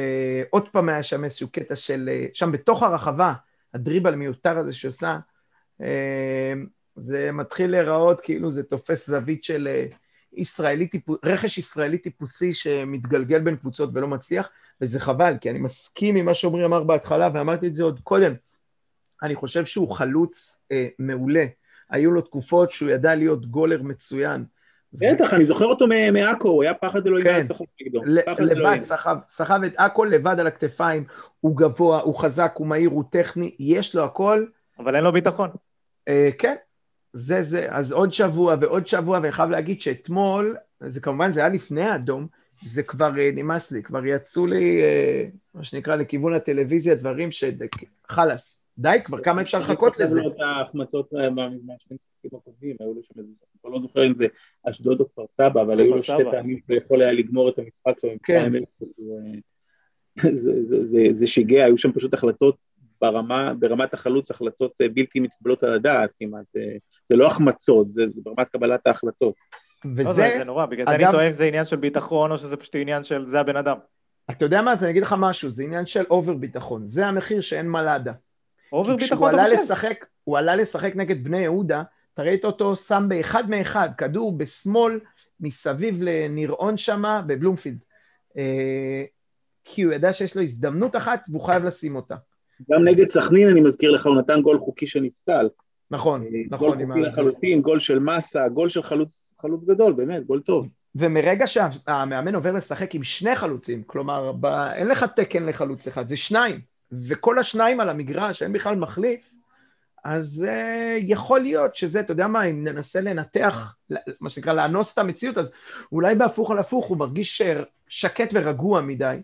עוד פעם היה שם איזשהו קטע של, אה, שם בתוך הרחבה, הדריבל המיותר הזה שעושה, זה מתחיל להיראות כאילו זה תופס זווית של אה, ישראלי טיפוס, רכש ישראלי טיפוסי שמתגלגל בין קבוצות ולא מצליח, וזה חבל, כי אני מסכים עם מה שעומרי אמר בהתחלה, ואמרתי את זה עוד קודם. אני חושב שהוא חלוץ אה, מעולה. היו לו תקופות שהוא ידע להיות גולר מצוין. בטח, אני זוכר אותו מעכו, הוא היה פחד אלוהים כן. לשחק נגדו. לבד, סחב, סחב את עכו לבד על הכתפיים, הוא גבוה, הוא חזק, הוא מהיר, הוא טכני, יש לו הכל. אבל אין לו ביטחון. אה, כן, זה זה, אז עוד שבוע ועוד שבוע, ואני חייב להגיד שאתמול, זה כמובן, זה היה לפני האדום, זה כבר אה, נמאס לי, כבר יצאו לי, אה, מה שנקרא, לכיוון הטלוויזיה, דברים ש... חלאס, די כבר, כמה אפשר לחכות לזה? אני צריך את ההחמצות מהמשחקים הקודמים, היו לו שם איזה, אני כבר לא זוכר אם זה אשדוד או כפר סבא, אבל היו לו שתי פעמים זה יכול היה לגמור את המשחק שלו, כן. זה שיגע, היו שם פשוט החלטות ברמה, ברמת החלוץ החלטות אה, בלתי מתקבלות על הדעת כמעט, אה, זה לא החמצות, זה, זה ברמת קבלת ההחלטות. וזה... לא, זה, זה נורא, בגלל אגב, זה אני טועה אם זה עניין של ביטחון או שזה פשוט עניין של זה הבן אדם. אתה יודע מה, אז אני אגיד לך משהו, זה עניין של אובר ביטחון, זה המחיר שאין מלאדה. אובר ביטחון אתה חושב? לשחק, הוא עלה לשחק נגד בני יהודה, אתה ראית אותו שם באחד מאחד, כדור בשמאל, מסביב לנירעון שמה בבלומפילד. אה, כי הוא ידע שיש לו הזדמנות אחת והוא חייב לשים אותה. גם נגד סכנין, אני מזכיר לך, הוא נתן גול חוקי שנפסל. נכון, אה, נכון. גול חוקי לחלוטין, גול של מסה, גול של חלוץ, חלוץ גדול, באמת, גול טוב. ומרגע שהמאמן עובר לשחק עם שני חלוצים, כלומר, ב... אין לך תקן לחלוץ אחד, זה שניים, וכל השניים על המגרש, אין בכלל מחליף, אז uh, יכול להיות שזה, אתה יודע מה, אם ננסה לנתח, מה שנקרא, לאנוס את המציאות, אז אולי בהפוך על הפוך הוא מרגיש שקט ורגוע מדי.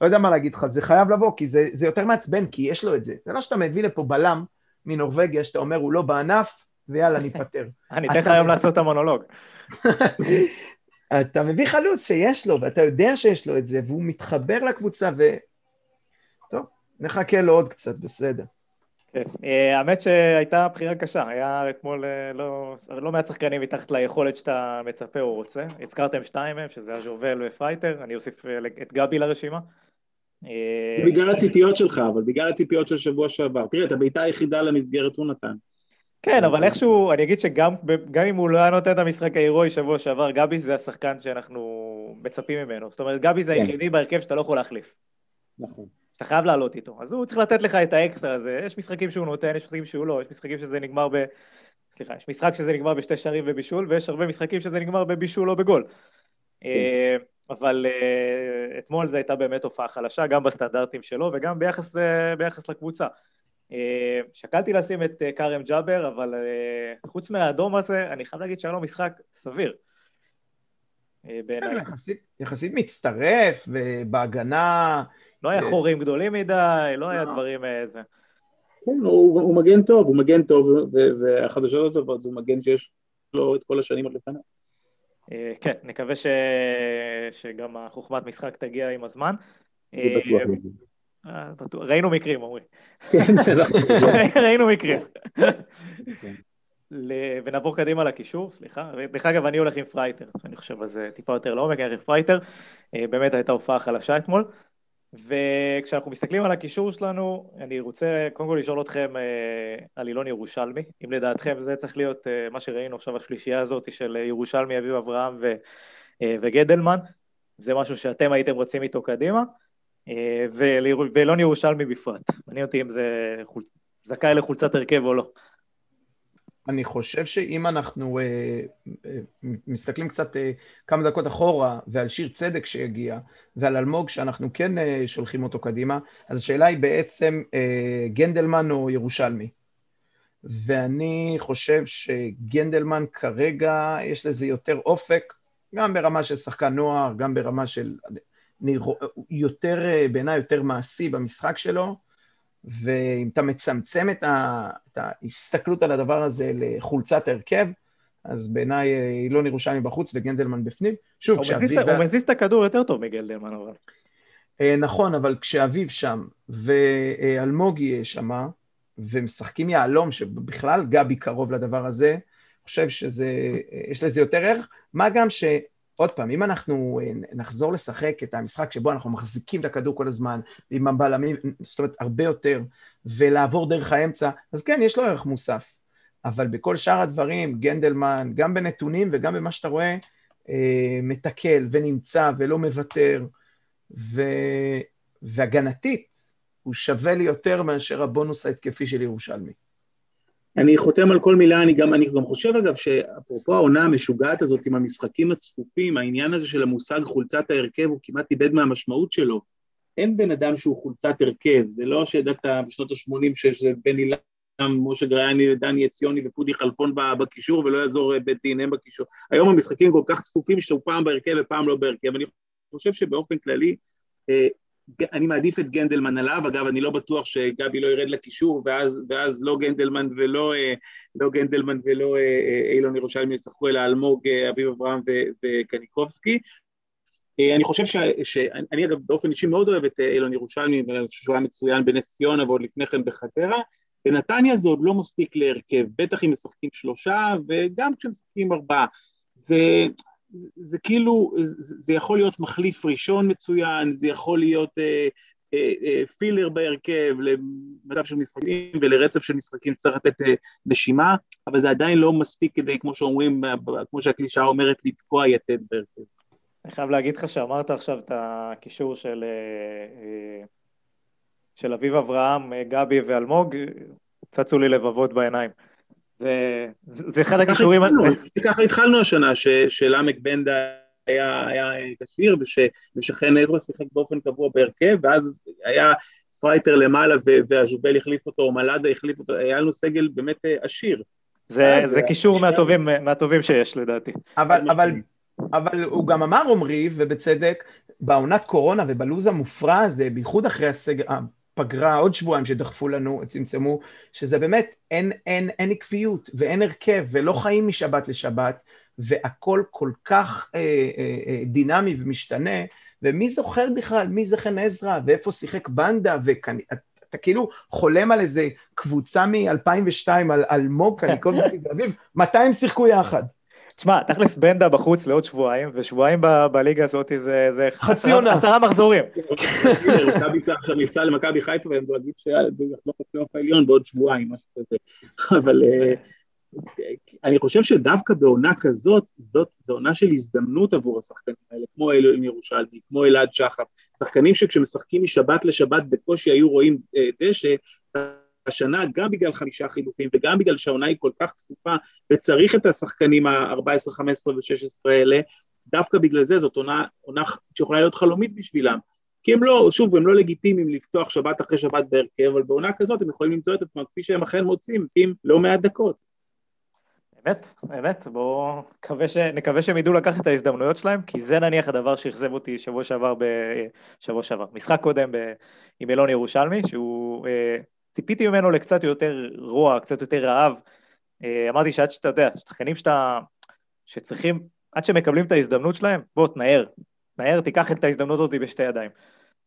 לא יודע מה להגיד לך, זה חייב לבוא, כי זה, זה יותר מעצבן, כי יש לו את זה. זה לא שאתה מביא לפה בלם מנורבגיה, שאתה אומר, הוא לא בענף, ויאללה, ניפטר. אני אתן לך היום לעשות את המונולוג. אתה מביא חלוץ שיש לו, ואתה יודע שיש לו את זה, והוא מתחבר לקבוצה, ו... טוב, נחכה לו עוד קצת, בסדר. כן, אה, האמת שהייתה בחירה קשה, היה אתמול אה, לא, לא מעט שחקנים מתחת ליכולת שאתה מצפה או רוצה, הזכרתם שתיים מהם, שזה הז'ובל ופרייטר, אני אוסיף אה, את גבי לרשימה. בגלל הציפיות שלך, אבל בגלל הציפיות של שבוע שעבר. תראה, את הבעיטה היחידה למסגרת הוא נתן. כן, אבל איכשהו, אני אגיד שגם אם הוא לא היה נותן את המשחק ההירואי שבוע שעבר, גבי זה השחקן שאנחנו מצפים ממנו. זאת אומרת, גבי זה כן. היחידי בהרכב שאתה לא יכול להחליף. נכון. אתה חייב לעלות איתו. אז הוא צריך לתת לך את האקסטרה הזה. יש משחקים שהוא נותן, יש משחקים שהוא לא, יש משחקים שזה נגמר ב... סליחה, יש משחק שזה נגמר בשתי שערים ובישול, ויש הרבה משחקים שזה נגמר בבישול או בגול. אבל uh, אתמול זו הייתה באמת הופעה חלשה, גם בסטנדרטים שלו וגם ביחס, uh, ביחס לקבוצה. Uh, שקלתי לשים את uh, כרם ג'אבר, אבל uh, חוץ מהאדום הזה, אני חייב להגיד שהיה לו משחק סביר. Uh, כן, יחסית, יחסית מצטרף, ובהגנה... לא היה חורים גדולים מדי, לא היה לא. דברים איזה. כן, הוא מגן טוב, הוא מגן טוב, והחדשות הטובות זה הוא מגן שיש לו את כל השנים עוד לפניו. אה, כן, נקווה ש... שגם החוכמת משחק תגיע עם הזמן. אני בטוח. אה, בטוח. ראינו מקרים, אומרים. כן, זה לא... ראינו מקרים. כן. ונעבור קדימה לקישור, סליחה. דרך אגב, אני הולך עם פרייטר, אני חושב על זה טיפה יותר לעומק, אני הולך עם פרייטר. אה, באמת הייתה הופעה חלשה אתמול. וכשאנחנו מסתכלים על הקישור שלנו, אני רוצה קודם כל לשאול אתכם אה, על אילון ירושלמי, אם לדעתכם זה צריך להיות אה, מה שראינו עכשיו, השלישייה הזאת של ירושלמי, אביב אברהם ו, אה, וגדלמן, זה משהו שאתם הייתם רוצים איתו קדימה, ואילון ירושלמי בפרט, מעניין אותי אם זה חול... זכאי לחולצת הרכב או לא. אני חושב שאם אנחנו אה, אה, מסתכלים קצת אה, כמה דקות אחורה ועל שיר צדק שיגיע ועל אלמוג שאנחנו כן שולחים אותו קדימה, אז השאלה היא בעצם גנדלמן או ירושלמי. ואני חושב שגנדלמן כרגע יש לזה יותר אופק, גם ברמה של שחקן נוער, גם ברמה של יותר, אה, בעיניי יותר מעשי במשחק שלו. ואם אתה מצמצם את, ה, את ההסתכלות על הדבר הזה לחולצת הרכב, אז בעיניי אה, אילון ירושלמי בחוץ וגנדלמן בפנים. שוב, כשאביב... הוא מזיז את הכדור יותר טוב מגנדלמן, אבל... אה, נכון, אבל כשאביב שם ואלמוג יהיה שמה, ומשחקים יהלום, שבכלל גבי קרוב לדבר הזה, חושב שזה, אה, יש לזה יותר ערך, מה גם ש... עוד פעם, אם אנחנו אה, נחזור לשחק את המשחק שבו אנחנו מחזיקים את הכדור כל הזמן, עם הבלמים, זאת אומרת, הרבה יותר, ולעבור דרך האמצע, אז כן, יש לו ערך מוסף. אבל בכל שאר הדברים, גנדלמן, גם בנתונים וגם במה שאתה רואה, אה, מתקל ונמצא ולא מוותר, ו... והגנתית, הוא שווה לי יותר מאשר הבונוס ההתקפי של ירושלמי. אני חותם על כל מילה, אני גם, אני גם חושב אגב שאפרופו העונה המשוגעת הזאת עם המשחקים הצפופים, העניין הזה של המושג חולצת ההרכב הוא כמעט איבד מהמשמעות שלו. אין בן אדם שהוא חולצת הרכב, זה לא שידעת בשנות ה-80 שזה בן אילם, משה גרייני, דני עציוני ופודי חלפון בקישור ולא יעזור בית דין בקישור. היום המשחקים כל כך צפופים שאתה פעם בהרכב ופעם לא בהרכב. אני חושב שבאופן כללי אה, אני מעדיף את גנדלמן עליו, אגב, אני לא בטוח שגבי לא ירד לקישור, ואז, ואז לא גנדלמן ולא אה, לא גנדלמן ולא אה, אה, אילון ירושלמי ישחקו, אלא אלמוג, אביב אברהם וקניקובסקי. אני חושב ש... שאני אגב באופן אישי מאוד אוהב את אילון ירושלמי, ואני חושב שהוא היה מצוין בנס ציונה ועוד לפני כן בחדרה. בנתניה זה עוד לא מספיק להרכב, בטח אם משחקים שלושה וגם כשמשחקים ארבעה. זה, זה, זה כאילו, זה, זה יכול להיות מחליף ראשון מצוין, זה יכול להיות אה, אה, אה, פילר בהרכב למצב של משחקים ולרצף של משחקים צריך לתת אה, נשימה, אבל זה עדיין לא מספיק כדי, כמו שאומרים, כמו שהקלישאה אומרת, לתקוע יתד בהרכב. אני חייב להגיד לך שאמרת עכשיו את הקישור של, אה, אה, של אביב אברהם, אה, גבי ואלמוג, צצו לי לבבות בעיניים. זה, זה אחד הקישורים... ככה התחלנו השנה, עמק בנדה היה, היה כשיר ושחן עזרא שיחק באופן קבוע בהרכב, ואז היה פרייטר למעלה והז'ובל החליף אותו, או מלאדה החליף אותו, היה לנו סגל באמת עשיר. זה, זה קישור מהטובים, מהטובים שיש לדעתי. אבל, אבל, אבל הוא גם אמר עמרי, ובצדק, בעונת קורונה ובלו"ז המופרע הזה, בייחוד אחרי הסגל, הפגרה, עוד שבועיים שדחפו לנו, צמצמו, שזה באמת, אין, אין, אין עקביות ואין הרכב ולא חיים משבת לשבת, והכל כל כך אה, אה, אה, דינמי ומשתנה, ומי זוכר בכלל מי זה חן עזרא, ואיפה שיחק בנדה, ואתה כאילו חולם על איזה קבוצה מ-2002, על אלמוג קניקובסקי ואביב, מתי הם שיחקו יחד? תשמע, תכלס בנדה בחוץ לעוד שבועיים, ושבועיים בליגה הזאת זה חצי עונה. עשרה מחזורים. מכבי עכשיו מבצע למכבי חיפה והם דואגים שיחזור לפלייאוף העליון בעוד שבועיים, משהו כזה. אבל אה, אני חושב שדווקא בעונה כזאת, זאת עונה של הזדמנות עבור השחקנים האלה, כמו אלוהים ירושלמי, כמו אלעד שחר, שחקנים שכשמשחקים משבת לשבת בקושי היו רואים אה, דשא, השנה גם בגלל חמישה חילופים וגם בגלל שהעונה היא כל כך צפופה וצריך את השחקנים ה-14, 15 ו-16 האלה, דווקא בגלל זה זאת עונה, עונה שיכולה להיות חלומית בשבילם. כי הם לא, שוב, הם לא לגיטימיים לפתוח שבת אחרי שבת בהרכב, אבל בעונה כזאת הם יכולים למצוא את עצמם כפי שהם אכן מוצאים, עם לא מעט דקות. אמת, אמת, בואו ש... נקווה שהם ידעו לקחת את ההזדמנויות שלהם, כי זה נניח הדבר שאכזב אותי שבוע שעבר, ב... שבוע שעבר, משחק קודם ב... עם אילון ירושלמי, שהוא אה, ציפיתי ממנו לקצת יותר רוע, קצת יותר רעב. אה, אמרתי שעד שאתה יודע, שחקנים שאתה, שצריכים, עד שמקבלים את ההזדמנות שלהם, בוא תנער, תנער, תיקח את ההזדמנות הזאת בשתי ידיים.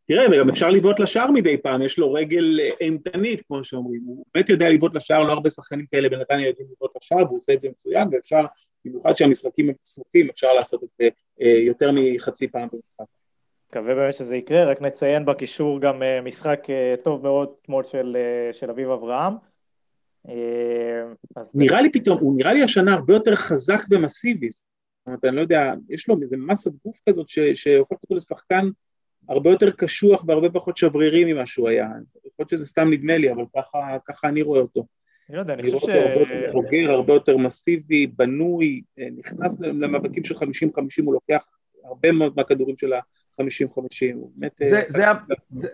תראה, וגם אפשר לבעוט לשער מדי פעם, יש לו רגל אה, אימתנית, כמו שאומרים, הוא באמת יודע לבעוט לשער, לא הרבה שחקנים כאלה בנתניה יודעים לבעוט לשער, והוא עושה את זה מצוין, ואפשר, במיוחד שהמשחקים הם צפופים, אפשר לעשות את זה אה, יותר מחצי פעם במשחק. מקווה באמת שזה יקרה, רק נציין בקישור גם אה, משחק אה, טוב מאוד אתמול של, אה, של אביב אברהם. נראה לי פתאום, הוא נראה לי השנה הרבה יותר חזק ומסיבי, זאת אומרת, אני לא יודע, יש לו איזה מסת גוף כזאת שהופכת אותו לשחקן הרבה יותר קשוח והרבה פחות שברירי ממה שהוא היה. יכול להיות שזה סתם נדמה לי, אבל ככה, ככה אני רואה אותו. אני לא יודע, אני חושב ש... אני רואה אותו הרבה יותר בוגר, הרבה יותר מסיבי, בנוי, נכנס למאבקים של 50-50, הוא לוקח הרבה מאוד מהכדורים של ה... 50-50, הוא באמת... זה, אה, זה, זה,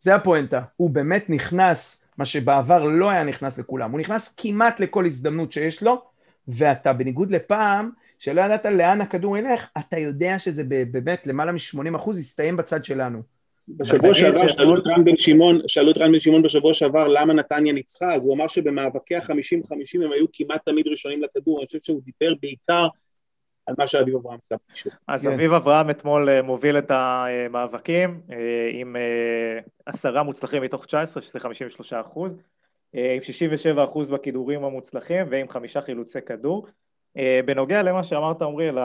זה הפואנטה, הוא באמת נכנס, מה שבעבר לא היה נכנס לכולם, הוא נכנס כמעט לכל הזדמנות שיש לו, ואתה בניגוד לפעם, שלא ידעת לאן הכדור ילך, אתה יודע שזה באמת למעלה מ-80 אחוז יסתיים בצד שלנו. בשבוע שעבר שאלו את רן בן שמעון, שאלו את רן בן שמעון בשבוע שעבר למה נתניה ניצחה, אז הוא אמר שבמאבקי ה-50-50 הם היו כמעט תמיד ראשונים לכדור, אני חושב שהוא דיבר בעיקר על מה שאביב אברהם עשה פשוט. אז כן. אביב אברהם אתמול אה, מוביל את המאבקים אה, עם אה, עשרה מוצלחים מתוך 19, שזה 53 אחוז, עם 67 אחוז בכידורים המוצלחים ועם חמישה חילוצי כדור. בנוגע למה שאמרת עמרי, על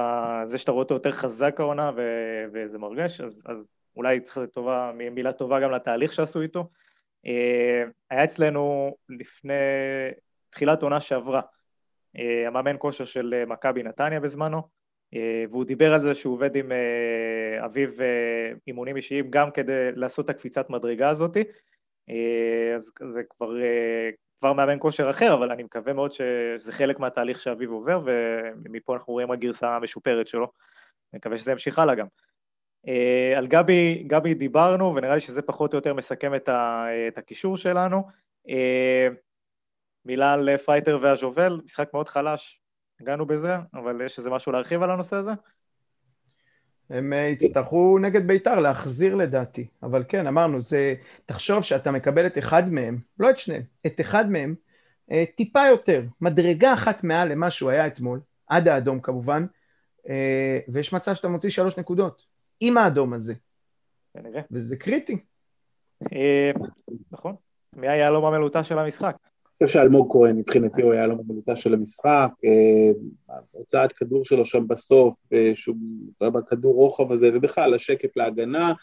זה שאתה רואה אותו יותר חזק העונה וזה מרגש, אז, אז אולי צריך לתת טובה, מילה טובה גם לתהליך שעשו איתו. היה אצלנו לפני תחילת עונה שעברה, המאמן כושר של אה, מכבי נתניה בזמנו, אה, והוא דיבר על זה שהוא עובד עם אביו אימונים אישיים גם כדי לעשות את הקפיצת מדרגה הזאתי, אז זה כבר, כבר מאמן כושר אחר, אבל אני מקווה מאוד שזה חלק מהתהליך שאביב עובר, ומפה אנחנו רואים הגרסה המשופרת שלו, אני מקווה שזה ימשיך הלאה גם. על גבי, גבי דיברנו, ונראה לי שזה פחות או יותר מסכם את הקישור שלנו. מילה על אה, פרייטר והז'ובל, משחק מאוד חלש, נגענו בזה, אבל יש איזה משהו להרחיב על הנושא הזה? הם אה, יצטרכו נגד בית"ר להחזיר לדעתי, אבל כן, אמרנו, זה, תחשוב שאתה מקבל את אחד מהם, לא את שניהם, את אחד מהם, אה, טיפה יותר, מדרגה אחת מעל למה שהוא היה אתמול, עד האדום כמובן, ויש מצב שאתה מוציא שלוש נקודות, עם האדום הזה. כנראה. וזה קריטי. נכון. מי היה לו במלוטה של המשחק? חושב שאלמוג כהן מבחינתי הוא היה לו במילותה של המשחק, אה, הוצאת כדור שלו שם בסוף, אה, שהוא בכדור רוחב הזה, ובכלל השקט להגנה,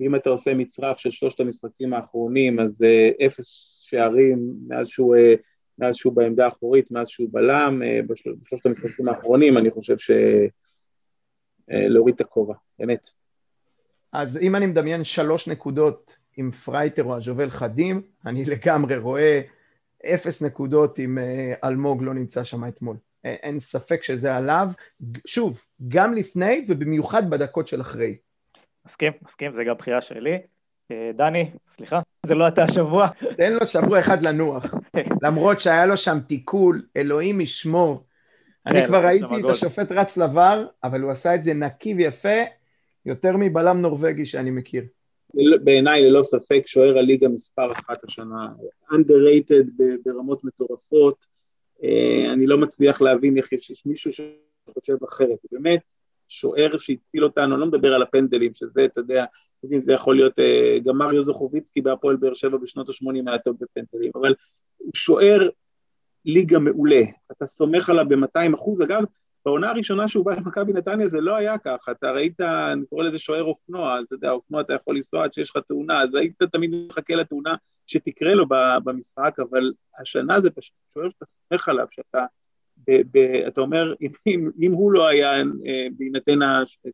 ואם אתה עושה מצרף של שלושת המשחקים האחרונים, אז אה, אפס שערים מאז שהוא, מאז שהוא בעמדה האחורית, מאז שהוא בלם, בשלושת המשחקים האחרונים, אני חושב שלהוריד את הכובע, באמת. אז אם אני מדמיין שלוש נקודות עם פרייטר או הז'ובל חדים, אני לגמרי רואה אפס נקודות אם אה, אלמוג לא נמצא שם אתמול. אין ספק שזה עליו, שוב, גם לפני ובמיוחד בדקות של אחרי. מסכים, מסכים, זה גם בחירה שלי. אה, דני, סליחה, זה לא אתה השבוע. תן לו שבוע אחד לנוח, למרות שהיה לו שם תיקול, אלוהים ישמור. אני כן, כבר ראיתי את השופט רץ לבר, אבל הוא עשה את זה נקי ויפה, יותר מבלם נורבגי שאני מכיר. בעיניי ללא ספק שוער הליגה מספר אחת השנה, underrated ברמות מטורפות, אה, אני לא מצליח להבין איך יש מישהו שחושב אחרת, באמת שוער שהציל אותנו, אני לא מדבר על הפנדלים, שזה, אתה יודע, זה יכול להיות אה, גם מריו זוכוביצקי בהפועל באר שבע בשנות ה-80 היה טוב בפנדלים, אבל הוא שוער ליגה מעולה, אתה סומך עליו ב-200. אחוז, אגב, בעונה הראשונה שהוא בא למכבי נתניה זה לא היה ככה, אתה ראית, אני קורא לזה שוער אופנוע, אתה יודע, אופנוע אתה יכול לנסוע עד שיש לך תאונה, אז היית תמיד מחכה לתאונה שתקרה לו במשחק, אבל השנה זה פשוט שוער שאתה סומך עליו, שאתה, ב, ב, אתה אומר, אם, אם, אם הוא לא היה, אה, בהינתן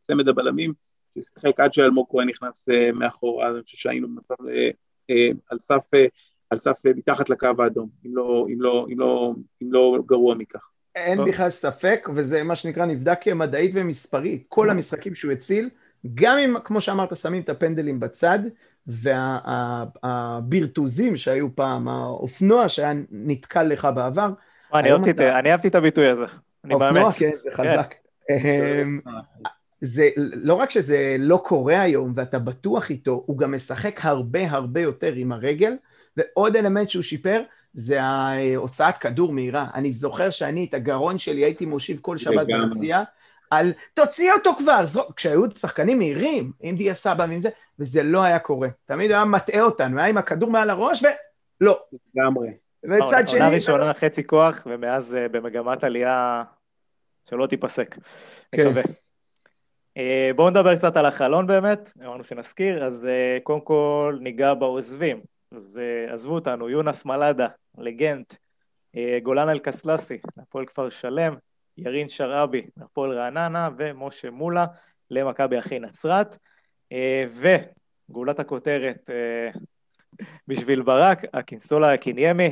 צמד הבלמים, ששיחק עד שאלמוג כהן נכנס אה, מאחורה, אני חושב שהיינו במצב אה, על סף, על סף מתחת לקו האדום, אם לא, אם לא, אם לא, אם לא גרוע מכך. אין בכלל ספק, וזה מה שנקרא נבדק כמדעית ומספרית. כל המשחקים שהוא הציל, גם אם, כמו שאמרת, שמים את הפנדלים בצד, והבירטוזים שהיו פעם, האופנוע שהיה נתקל לך בעבר. אני אהבתי את הביטוי הזה. אופנוע, כן, זה חזק. כן. זה לא רק שזה לא קורה היום ואתה בטוח איתו, הוא גם משחק הרבה הרבה יותר עם הרגל, ועוד אלמנט שהוא שיפר, זה ההוצאת כדור מהירה. אני זוכר שאני את הגרון שלי הייתי מושיב כל שבת ביציאה, על תוציא אותו כבר, זו, כשהיו שחקנים מהירים, עם דיה סבא ועם זה, וזה לא היה קורה. תמיד היה מטעה אותנו, היה עם הכדור מעל הראש ולא. לגמרי. וצד שני... עונה ראשונה חצי כוח, ומאז uh, במגמת עלייה שלא תיפסק. כן. מקווה. Uh, בואו נדבר קצת על החלון באמת, אמרנו שנזכיר, אז uh, קודם כל ניגע בעוזבים. אז uh, עזבו אותנו, יונס מלאדה, לגנט, אה, גולן אלקסלסי, להפועל כפר שלם, ירין שרעבי, להפועל רעננה, ומשה מולה למכבי אחי נצרת. אה, וגאולת הכותרת אה, בשביל ברק, הקינסולה הקיניימי.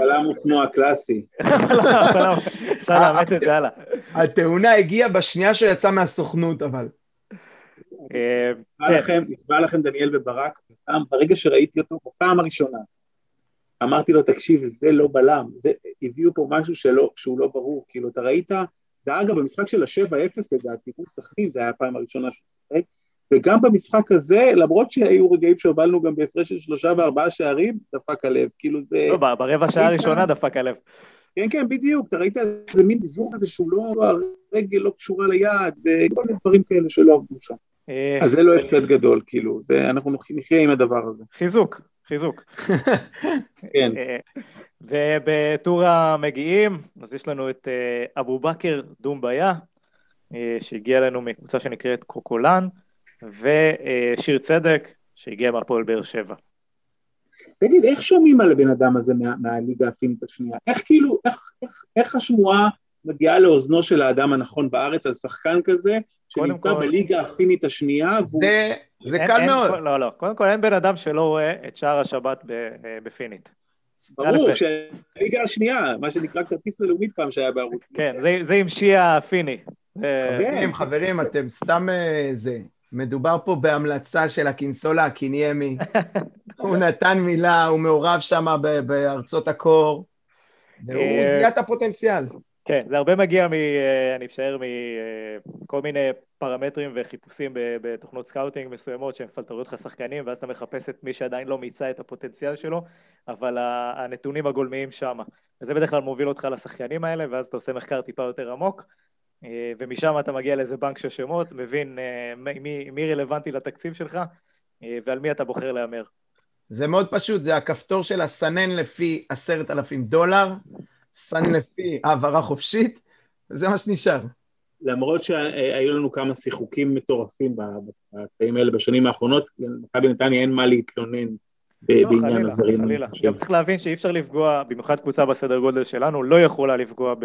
בלם אופנוע קלאסי. אפשר לאמץ את זה הלאה. התאונה הגיעה בשנייה שהוא יצא מהסוכנות, אבל. נקבע לכם דניאל וברק, ברגע שראיתי אותו בפעם הראשונה, אמרתי לו, תקשיב, זה לא בלם, זה, הביאו פה משהו שלא, שהוא לא ברור, כאילו, אתה ראית, זה אגב במשחק של ה-7-0 לדעתי, מול סכנין, זה היה הפעם הראשונה שהוא שיחק, וגם במשחק הזה, למרות שהיו רגעים שהובלנו גם בהפרש של שלושה וארבעה שערים, דפק הלב, כאילו זה... לא, ברבע שעה הראשונה דפק הלב. כן, כן, בדיוק, אתה ראית איזה מין זוג כזה שהוא לא, הרגל לא קשורה ליד, וכל מיני דברים כאלה שלא עבדו שם. אה, אז זה לא הפסד גדול, כאילו, זה, אנחנו נחיה עם הדבר הזה. חיזוק, חיזוק. כן. אה, ובטור המגיעים, אז יש לנו את אה, אבו בכר דומביה, שהגיע אלינו מקבוצה שנקראת קוקולן, ושיר צדק, שהגיע מהפועל באר שבע. תגיד, איך שומעים על הבן אדם הזה מה, מהליגה הפינית השנייה? איך כאילו, איך, איך, איך השמועה מגיעה לאוזנו של האדם הנכון בארץ על שחקן כזה, שנמצא כל... בליגה הפינית השנייה, והוא... זה, זה אין, קל אין, מאוד. לא, לא, קודם כל אין בן אדם שלא רואה את שער השבת אה, בפינית. ברור, שהליגה השנייה, מה שנקרא כרטיס ללאומית פעם שהיה בערוץ. כן, זה, זה עם שיעה פיני. חברים, חברים, אתם סתם אה, זה. מדובר פה בהמלצה של הקינסולה הקיניימי. הוא נתן מילה, הוא מעורב שם בארצות הקור. והוא אה, זיהה את הפוטנציאל. כן, זה הרבה מגיע, מ, אה, אני משער, מכל מיני פרמטרים וחיפושים בתוכנות סקאוטינג מסוימות שמפלטרות לך שחקנים, ואז אתה מחפש את מי שעדיין לא מיצה את הפוטנציאל שלו, אבל הנתונים הגולמיים שם. וזה בדרך כלל מוביל אותך לשחקנים האלה, ואז אתה עושה מחקר טיפה יותר עמוק, אה, ומשם אתה מגיע לאיזה בנק של שמות, מבין אה, מי, מי רלוונטי לתקציב שלך, ועל מי אתה בוחר להמר. זה מאוד פשוט, זה הכפתור של הסנן לפי עשרת אלפים דולר, סנן לפי העברה חופשית, וזה מה שנשאר. למרות שהיו לנו כמה שיחוקים מטורפים בקטעים האלה בשנים האחרונות, למכבי נתניה אין מה להתלונן לא, בעניין הדברים. חלילה, חלילה. גם צריך להבין שאי אפשר לפגוע, במיוחד קבוצה בסדר גודל שלנו, לא יכולה לפגוע ב,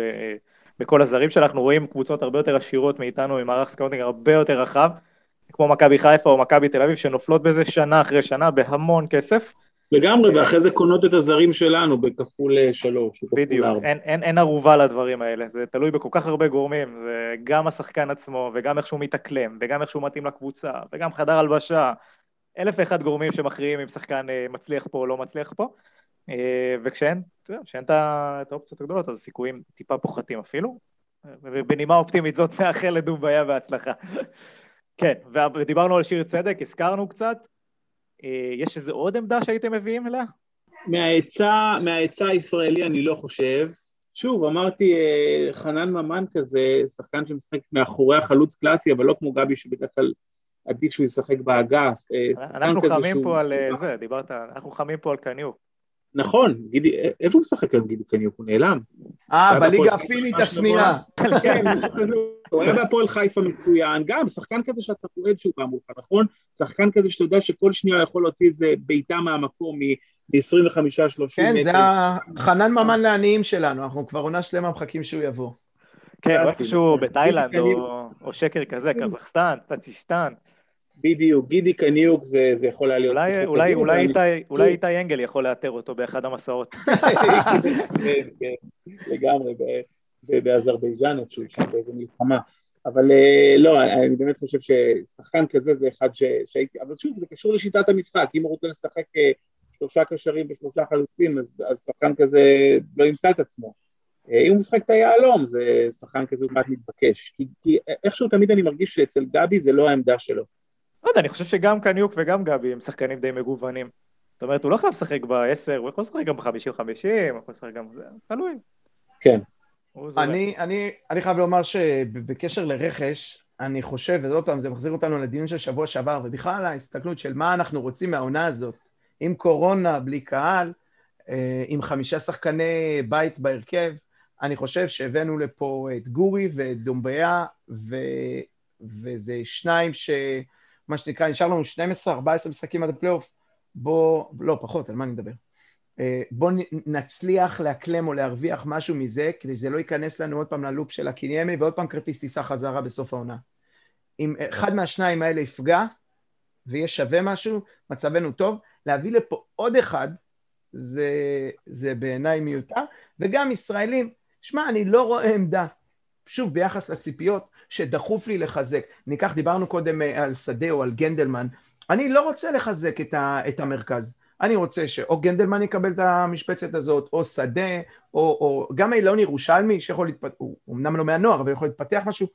בכל הזרים שאנחנו רואים קבוצות הרבה יותר עשירות מאיתנו, עם מערך סקאוטינג הרבה יותר רחב, כמו מכבי חיפה או מכבי תל אביב, שנופלות בזה שנה אחרי שנה בהמון כסף. לגמרי, ואחרי זה קונות את הזרים שלנו בכפול אה, שלוש. בדיוק, אין, אין, אין ערובה לדברים האלה, זה תלוי בכל כך הרבה גורמים, זה גם השחקן עצמו, וגם איך שהוא מתאקלם, וגם איך שהוא מתאים לקבוצה, וגם חדר הלבשה, אלף ואחד גורמים שמכריעים אם שחקן אה, מצליח פה או לא מצליח פה, אה, וכשאין, אתה יודע, כשאין את האופציות הגדולות, אז הסיכויים טיפה פוחתים אפילו, ובנימה אופטימית זאת נאחל לדוביה בהצלחה. כן, ודיברנו על שיר צדק, הזכרנו קצת, יש איזו עוד עמדה שהייתם מביאים אליה? מהעצה, מהעצה הישראלי אני לא חושב. שוב, אמרתי, אה, חנן ממן כזה, שחקן שמשחק מאחורי החלוץ קלאסי, אבל לא כמו גבי שבדרך כלל עדיף שהוא ישחק באגף. אה, אנחנו חמים שהוא... פה על זה, דיברת, אנחנו חמים פה על קניוק. נכון, גידי, איפה הוא משחק היום גידי קניוק? הוא נעלם. אה, בליגה הפינית השנייה. כן, הוא היה בהפועל חיפה מצוין, גם שחקן כזה שאתה פועד שהוא בא מולך, נכון? שחקן כזה שאתה יודע שכל שנייה יכול להוציא איזה בעיטה מהמקום מ-25-30 מטר. כן, זה החנן ממן לעניים שלנו, אנחנו כבר עונה שלמה מחכים שהוא יבוא. כן, איפשהו בתאילנד או שקר כזה, קזחסטן, טאצ'יסטן. בדיוק, גידי קניוק זה, זה יכול היה להיות... אולי, אולי, אולי, איתי, אולי איתי אנגל יכול לאתר אותו באחד המסעות. כן, כן, לגמרי, באזרבייג'אן איפשהו, שם באיזה מלחמה. אבל אה, לא, אני באמת חושב ששחקן כזה זה אחד ש, שהייתי... אבל שוב, זה קשור לשיטת המשחק, אם הוא רוצה לשחק אה, שלושה קשרים ושלושה חלוצים, אז, אז שחקן כזה לא ימצא את עצמו. אה, אם הוא משחק את היהלום, זה שחקן כזה הוא כמעט מתבקש. כי, כי איכשהו תמיד אני מרגיש שאצל גבי זה לא העמדה שלו. לא יודע, אני חושב שגם קניוק וגם גבי הם שחקנים די מגוונים. זאת אומרת, הוא לא חייב לשחק ב-10, הוא יכול לשחק גם ב-50-50, הוא יכול לשחק גם... זה תלוי. כן. אני, אני, אני חייב לומר שבקשר לרכש, אני חושב, ועוד פעם, זה מחזיר אותנו לדיון של שבוע שעבר, ובכלל ההסתכלות של מה אנחנו רוצים מהעונה הזאת, עם קורונה, בלי קהל, אה, עם חמישה שחקני בית בהרכב, אני חושב שהבאנו לפה את גורי ואת דומביה, ו... וזה שניים ש... מה שנקרא, נשאר לנו 12-14 משחקים עד הפלייאוף, בוא, לא, פחות, על מה אני מדבר? אה, בוא נצליח לאקלם או להרוויח משהו מזה, כדי שזה לא ייכנס לנו עוד פעם ללופ של הקיניימי, ועוד פעם כרטיס טיסה חזרה בסוף העונה. אם אחד מהשניים האלה יפגע, ויהיה שווה משהו, מצבנו טוב. להביא לפה עוד אחד, זה, זה בעיניי מיותר, וגם ישראלים, שמע, אני לא רואה עמדה שוב, ביחס לציפיות שדחוף לי לחזק. ניקח, דיברנו קודם אה, על שדה או על גנדלמן, אני לא רוצה לחזק את, ה, את המרכז. אני רוצה שאו גנדלמן יקבל את המשבצת הזאת, או שדה, או, או גם אילון ירושלמי, שיכול להתפתח, הוא אמנם לא מהנוער, אבל יכול להתפתח משהו.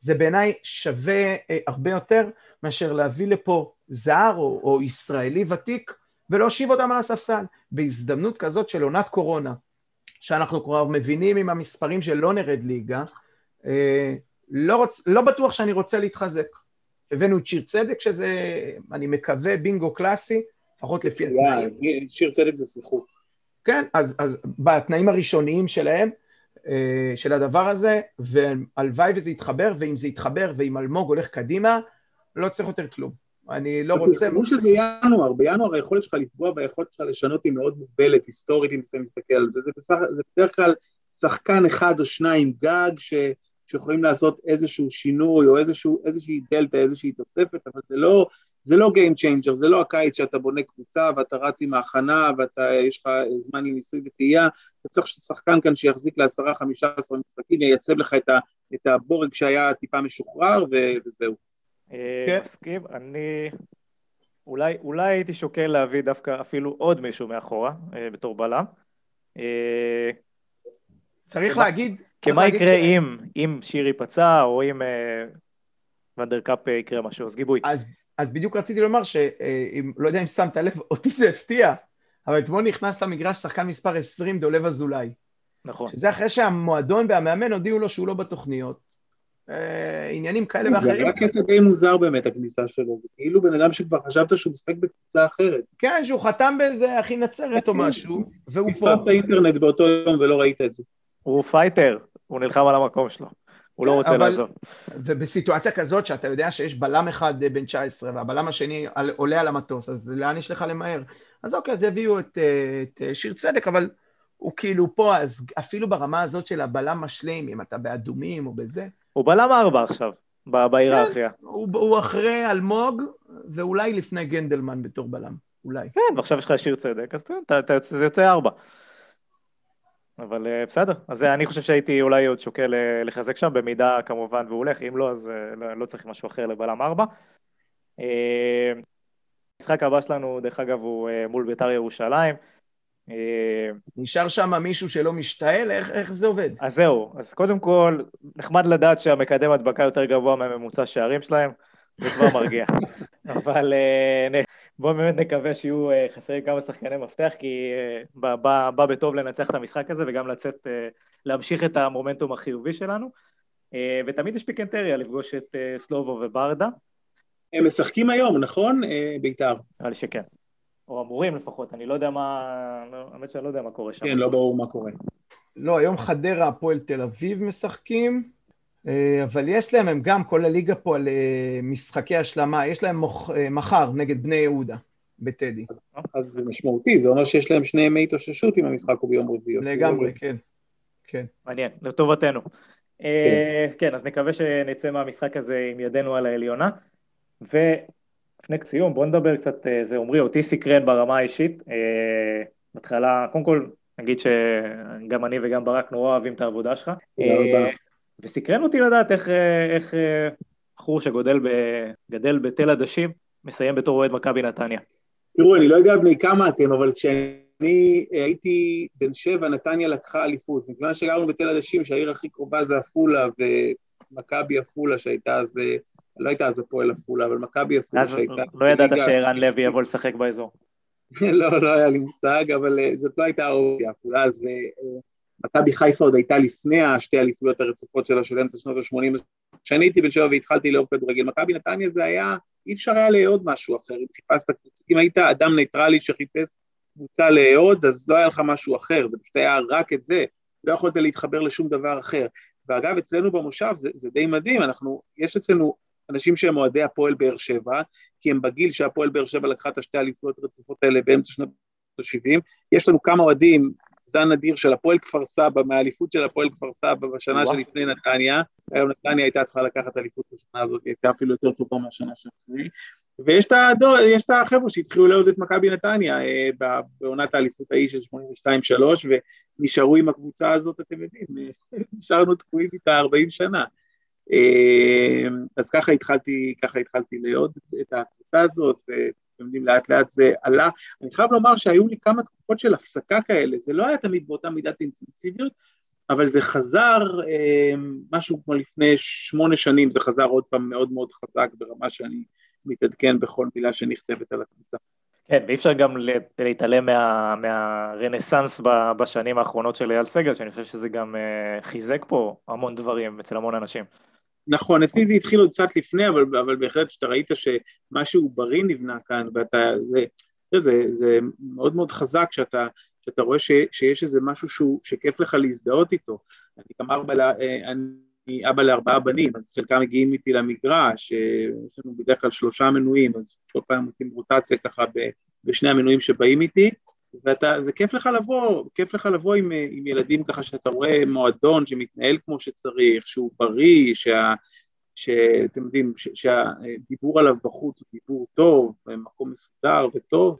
זה בעיניי שווה אה, הרבה יותר מאשר להביא לפה זר או, או ישראלי ותיק ולהושיב אותם על הספסל. בהזדמנות כזאת של עונת קורונה, שאנחנו כבר מבינים עם המספרים שלא נרד ליגה, אה, לא, רוצ, לא בטוח שאני רוצה להתחזק. הבאנו את שיר צדק, שזה, אני מקווה, בינגו קלאסי, לפחות לפי התנאים. שיר צדק זה שיחוק. כן, אז, אז בתנאים הראשוניים שלהם, אה, של הדבר הזה, והלוואי וזה יתחבר, ואם זה יתחבר ואם אלמוג הולך קדימה, לא צריך יותר כלום. אני לא רוצה... תזכרו שזה ינואר, בינואר היכולת שלך לפגוע והיכולת שלך לשנות היא מאוד מוגבלת, היסטורית, אם אתה מסתכל על זה. זה בדרך כלל שחקן אחד או שניים גג, ש... שיכולים לעשות איזשהו שינוי או איזשהו, איזושהי דלתא, איזושהי תוספת, אבל זה לא, זה לא Game Changer, זה לא הקיץ שאתה בונה קבוצה ואתה רץ עם ההכנה ויש לך זמן לניסוי וטעייה, אתה צריך שחקן כאן שיחזיק לעשרה, חמישה עשרה משחקים, ייצב לך את, ה, את הבורג שהיה טיפה משוחרר ו, וזהו. אה, כן. מסכים, אני... אולי, אולי הייתי שוקל להביא דווקא אפילו עוד מישהו מאחורה, אה, בתור בלם. אה, צריך להגיד, כי מה יקרה ש... אם, אם שירי פצע, או אם אה, ונדרקאפ יקרה משהו, אז גיבוי. אז, אז בדיוק רציתי לומר שאם, לא יודע אם שמת לב, אותי זה הפתיע, אבל אתמול נכנס למגרש שחקן מספר 20, דולב אזולאי. נכון. שזה אחרי שהמועדון והמאמן הודיעו לו שהוא לא בתוכניות. אה, עניינים כאלה ואחרים. זה היה קטע די מוזר באמת, הכניסה שלו. זה כאילו בן אדם שכבר חשבת שהוא משחק בקבוצה אחרת. כן, שהוא חתם באיזה אחי נצרת או כן. משהו, והוא פה. פספסת אינטרנט באותו יום ולא ראית את זה. הוא פייטר, הוא נלחם על המקום שלו. הוא לא רוצה אבל, לעזוב. ובסיטואציה כזאת שאתה יודע שיש בלם אחד אה, בן 19 והבלם השני על, עולה על המטוס, אז לאן יש לך למהר? אז אוקיי, אז יביאו את, אה, את אה, שיר צדק, אבל הוא כאילו פה, אז אפילו ברמה הזאת של הבלם משלים, אם אתה באדומים או בזה. הוא בלם ארבע עכשיו, בהיררכיה. כן, הוא, הוא אחרי אלמוג, ואולי לפני גנדלמן בתור בלם. אולי. כן, ועכשיו יש לך שיר צדק, אז אתה, אתה, זה יוצא ארבע. אבל אה, בסדר, אז אני חושב שהייתי אולי עוד שוקל אה, לחזק שם, במידה כמובן והוא הולך, אם לא, אז אה, לא, לא צריך משהו אחר לבלם ארבע. המשחק הבא שלנו, דרך אגב, הוא מול בית"ר ירושלים. נשאר שם מישהו שלא משתעל? איך, איך זה עובד? אז זהו, אז קודם כל, נחמד לדעת שהמקדם הדבקה יותר גבוה מהממוצע שערים שלהם, זה כבר מרגיע. אבל בואו באמת נקווה שיהיו אה, חסרים כמה שחקני מפתח, כי אה, בא, בא, בא בטוב לנצח את המשחק הזה וגם לצאת, אה, להמשיך את המומנטום החיובי שלנו. ותמיד יש פיקנטריה לפגוש את סלובו וברדה. הם משחקים היום, נכון, בית"ר? נראה לי שכן. או אמורים לפחות, אני לא יודע מה... לא, האמת שאני לא יודע מה קורה שם. כן, לא ברור מה קורה. לא, היום חדרה, הפועל תל אביב משחקים. אה, אבל יש להם, הם גם, כל הליגה פה על אה, משחקי השלמה, יש להם מוח, אה, מחר נגד בני יהודה בטדי. אז זה משמעותי, זה אומר שיש להם שני ימי התאוששות אם המשחק הוא ביום רביעי. לגמרי, כן. כן. מעניין, לטובתנו. כן. כן, אז נקווה שנצא מהמשחק הזה עם ידנו על העליונה. ולפני סיום, בואו נדבר קצת, זה עמרי, אותי סקרן ברמה האישית. בהתחלה, קודם כל, נגיד שגם אני וגם ברק נורא אוהבים את העבודה שלך. תודה רבה. וסקרן אותי לדעת איך, איך בחור שגדל ב, בתל עדשים מסיים בתור אוהד מכבי נתניה. תראו, אני לא יודע בני כמה אתם, אבל כשאני הייתי בן שבע, נתניה לקחה אליפות. מכיוון שגרנו בתל עדשים, שהעיר הכי קרובה זה עפולה, ומכבי עפולה שהייתה אז, לא הייתה אז הפועל עפולה, אבל מכבי עפולה שהייתה... לא ידעת שערן לוי יבוא לשחק באזור. לא, לא היה לי מושג, אבל אה, זאת לא הייתה אופציה, עפולה, אז אה, מכבי חיפה עוד הייתה לפני השתי אליפויות הרצופות שלה של אמצע שנות ה-80. כשאני הייתי בן שבע והתחלתי לאהוב כדורגל, מכבי נתניה זה היה, אי אפשר היה לאהוד משהו אחר, אם חיפשת קבוצה, אם היית אדם ניטרלי שחיפש קבוצה לאהוד, אז לא היה לך משהו אחר, זה פשוט היה רק את זה, לא יכולת להתחבר לשום דבר אחר. ואגב, אצלנו במושב זה, זה די מדהים, אנחנו, יש אצלנו אנשים שהם אוהדי הפועל באר שבע, כי הם בגיל שהפועל באר שבע לקחה את השתי אליפויות הרצופות האלה באמצע שנות ה-70, יש לנו כמה אוהדים זן אדיר של הפועל כפר סבא, מהאליפות של הפועל כפר סבא בשנה וואו. שלפני נתניה, היום נתניה הייתה צריכה לקחת אליפות בשנה הזאת, היא הייתה אפילו יותר טובה מהשנה שאחרי, ויש את החבר'ה שהתחילו לעוד את מכבי נתניה אה, בעונת האליפות ההיא של 82-3, ונשארו עם הקבוצה הזאת, אתם יודעים, נשארנו תקועים איתה 40 שנה. אה, אז ככה התחלתי, ככה התחלתי לעוד את הקבוצה הזאת, אתם יודעים, לאט לאט זה עלה. אני חייב לומר שהיו לי כמה תקופות של הפסקה כאלה, זה לא היה תמיד באותה מידת אינטנסיביות, אבל זה חזר אה, משהו כמו לפני שמונה שנים, זה חזר עוד פעם מאוד מאוד חזק ברמה שאני מתעדכן בכל מילה שנכתבת על הקבוצה. כן, ואי אפשר גם להתעלם מה, מהרנסאנס בשנים האחרונות של אייל סגל, שאני חושב שזה גם אה, חיזק פה המון דברים אצל המון אנשים. נכון, אצלי זה התחיל עוד קצת לפני, אבל, אבל בהחלט כשאתה ראית שמשהו בריא נבנה כאן, ואתה, זה, זה, זה, מאוד מאוד חזק שאתה, שאתה רואה ש, שיש איזה משהו שהוא, שכיף לך להזדהות איתו. אני גם ארבע, אה, אני אבא לארבעה בנים, אז חלקם מגיעים איתי למגרש, אה, יש לנו בדרך כלל שלושה מנויים, אז כל פעם עושים רוטציה ככה בשני המנויים שבאים איתי, ואתה, זה כיף לך לבוא, כיף לך לבוא עם, עם ילדים ככה שאתה רואה מועדון שמתנהל כמו שצריך, שהוא בריא, שה, שאתם יודעים, ש, שהדיבור עליו בחוץ הוא דיבור טוב, מקום מסודר וטוב,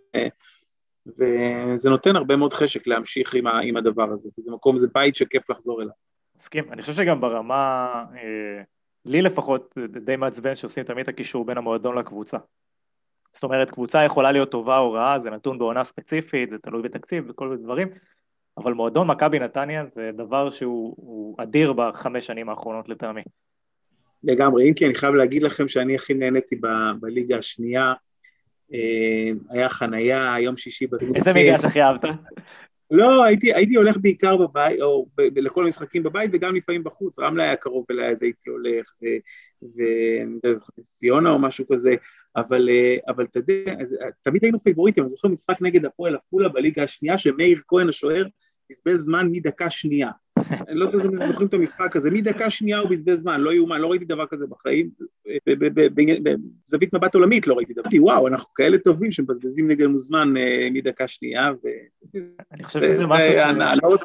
וזה נותן הרבה מאוד חשק להמשיך עם, ה, עם הדבר הזה, זה מקום, זה בית שכיף לחזור אליו. מסכים, אני חושב שגם ברמה, אה, לי לפחות, די מעצבן שעושים תמיד את הקישור בין המועדון לקבוצה. זאת אומרת, קבוצה יכולה להיות טובה או רעה, זה נתון בעונה ספציפית, זה תלוי בתקציב וכל מיני דברים, אבל מועדון מכבי נתניה זה דבר שהוא אדיר בחמש שנים האחרונות לטעמי. לגמרי, אם כי אני חייב להגיד לכם שאני הכי נהניתי ב- בליגה השנייה, אה, היה חנייה, יום שישי בדרום. איזה מגרש הכי אהבת? לא, הייתי, הייתי הולך בעיקר בבית, או ב, ב, לכל המשחקים בבית, וגם לפעמים בחוץ. רמלה היה קרוב אליי, אז הייתי הולך, וציונה או משהו כזה, אבל, אה, אבל אתה יודע, תמיד היינו פייבוריטים, אני זוכר משחק נגד הפועל עפולה בליגה השנייה, שמאיר כהן השוער בזבז זמן מדקה שנייה. אני לא יודע אם אתם זוכרים את המשחק הזה, מדקה שנייה הוא בזבז זמן, לא יאומן, לא ראיתי דבר כזה בחיים, בזווית מבט עולמית לא ראיתי דבר, וואו, אנחנו כאלה טובים שמבזבזים נגדנו זמן אה, מדקה שנייה, ו... אני חושב שזה משהו... לא,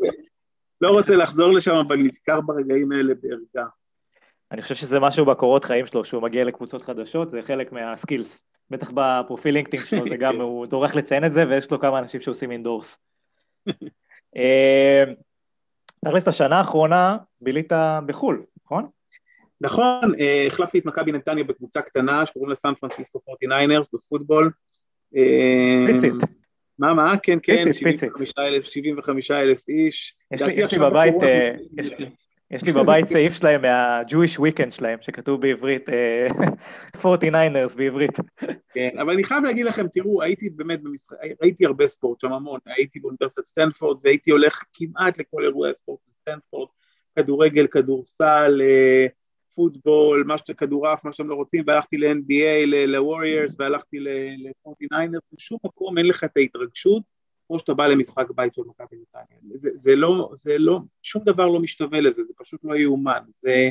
לא רוצה לחזור לשם, אבל נזכר ברגעים האלה בערגה. אני חושב שזה משהו בקורות חיים שלו, שהוא מגיע לקבוצות חדשות, זה חלק מהסקילס. בטח בפרופיל לינקדאין שלו, זה גם, הוא טורח לציין את זה, ויש לו כמה אנשים שעושים אינדורס. אה, תכלס, השנה האחרונה בילית בחו"ל, נכון? נכון, אה, החלפתי את מכבי נתניה בקבוצה קטנה שקוראים לה סן פרנסיסקו 49ers בפוטבול. פיצית. מה, מה? כן, כן, פיצית, פיצית. 75 אלף איש. יש לי בבית, יש לי בבית סעיף שלהם מה-Jewish Weekend שלהם, שכתוב בעברית, 49ers בעברית. כן, אבל אני חייב להגיד לכם, תראו, הייתי באמת במשחק, ראיתי הרבה ספורט שם המון, הייתי באוניברסיטת סטנפורד, והייתי הולך כמעט לכל אירועי הספורט בסטנפורד, כדורגל, כדורסל, פוטבול, מה שאתם, כדורעף, מה שאתם לא רוצים, והלכתי ל-NBA, ל-Warriors, והלכתי ל-49ers, בשום מקום אין לך את ההתרגשות, כמו שאתה בא למשחק בית של מכבי נתניה. זה, זה לא, זה לא, שום דבר לא משתווה לזה, זה פשוט לא יאומן. זה,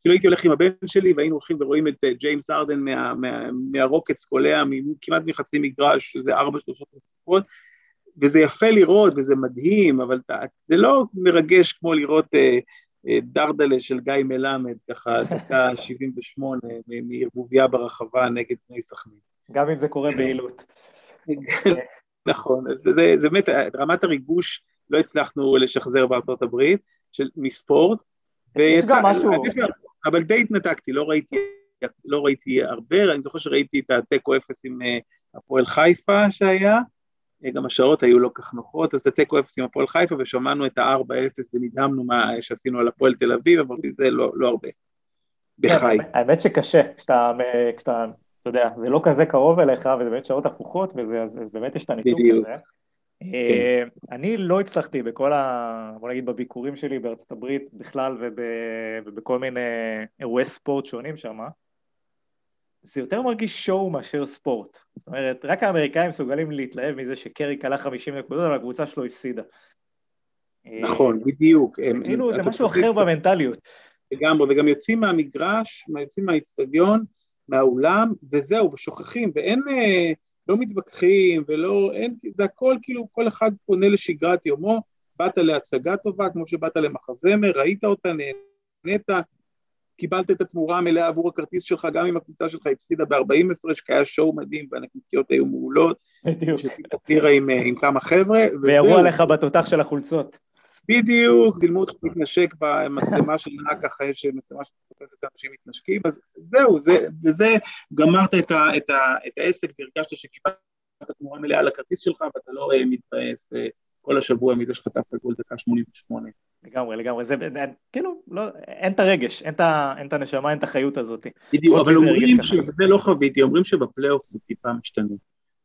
כאילו הייתי הולך עם הבן שלי והיינו הולכים ורואים את ג'יימס ארדן מה, מה, מהרוקטס קולע כמעט מחצי מגרש, שזה ארבע שלושות נוספות, וזה יפה לראות וזה מדהים, אבל זה לא מרגש כמו לראות uh, דרדלה של גיא מלמד, ככה דקה 78 מערבוביה ברחבה נגד בני סכנין. גם אם זה קורה בעילות. נכון, זה באמת, רמת הריגוש לא הצלחנו לשחזר בארצות הברית, של, מספורט. יש גם משהו... אבל די התנתקתי, לא ראיתי, לא ראיתי הרבה, אני זוכר שראיתי את התיקו אפס עם אה, הפועל חיפה שהיה, אה, גם השעות היו לא כך נוחות, אז זה תיקו אפס עם הפועל חיפה ושמענו את ה-4-0 ונדהמנו מה שעשינו על הפועל תל אביב, אבל זה לא, לא הרבה. בחי. האמת שקשה, כשאתה, כשאתה, אתה יודע, זה לא כזה קרוב אליך, וזה באמת שעות הפוכות, וזה, אז, אז באמת יש את הניתוק הזה. כן. אה, אני לא הצלחתי בכל ה... בוא נגיד בביקורים שלי בארצות הברית בכלל וב, ובכל מיני אירועי ספורט שונים שם, זה יותר מרגיש שואו מאשר ספורט. זאת אומרת, רק האמריקאים מסוגלים להתלהב מזה שקרי קלה 50 נקודות, אבל הקבוצה שלו הפסידה. נכון, בדיוק. כאילו זה משהו אחר במנטליות. לגמרי, וגם יוצאים מהמגרש, יוצאים מהאיצטדיון, מהאולם, וזהו, ושוכחים, ואין, אה, לא מתווכחים, ולא, אין, זה הכל כאילו, כל אחד פונה לשגרת יומו, באת להצגה טובה, כמו שבאת למחזמר, ראית אותה, נהנית, קיבלת את התמורה המלאה עבור הכרטיס שלך, גם אם הקבוצה שלך הפסידה ב-40 הפרש, כי היה שואו מדהים והנקניקיות היו מעולות. בדיוק. שתירה עם, עם כמה חבר'ה, וירו עליך בתותח של החולצות. בדיוק, צילמו אותך מתנשק במצלמה של נהג ככה, יש מצלמה שתופסת אנשים מתנשקים, אז זהו, זה, וזה, גמרת את, ה, את, ה, את העסק והרגשת שקיבלת תמורה מלאה על הכרטיס שלך ואתה לא uh, מתבאס uh, כל השבוע מזה שחטפת גול דקה 88. לגמרי, לגמרי, זה כאילו, לא, אין את הרגש, אין את, אין את הנשמה, אין את החיות הזאת. בדיוק, אבל אומרים, שזה לא חוויתי, אומרים שבפלייאוף זה טיפה משתנה.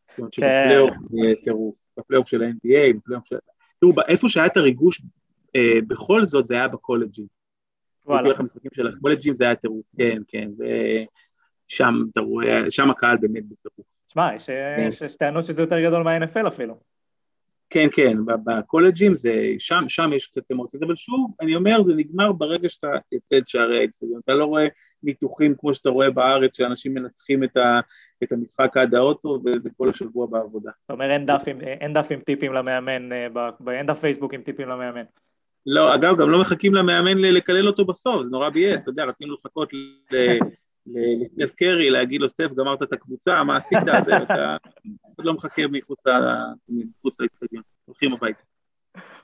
זאת אומרת שבפלייאוף זה טירוף, בפלייאוף של ה-NBA, בפלייאוף של... תראו, איפה שהיה את הריגוש אה, בכל זאת זה היה בקולג'ים. וואלה. המשחקים של הקולג'ים זה היה טירוף, כן, כן, ושם אתה רואה, שם הקהל באמת בטירוף. שמע, יש, כן. יש טענות שזה יותר גדול מה-NFL אפילו. כן, כן, בקולג'ים זה, שם, שם יש קצת אמוציות, אבל שוב, אני אומר, זה נגמר ברגע שאתה יוצא את שערי האצטדיון, אתה לא רואה ניתוחים כמו שאתה רואה בארץ, שאנשים מנתחים את, ה, את המשחק עד האוטו וכל השבוע בעבודה. זאת אומרת, אין דף עם, אין דף עם טיפים למאמן, אה, אין דף פייסבוק עם טיפים למאמן. לא, אגב, גם לא מחכים למאמן לקלל אותו בסוף, זה נורא ביאס, אתה יודע, רצינו לחכות לסטף קרי, להגיד לו, סטף, גמרת את הקבוצה, מה עשית? אתה עוד לא מחכה מחוץ לאצטדיון, הולכים הביתה.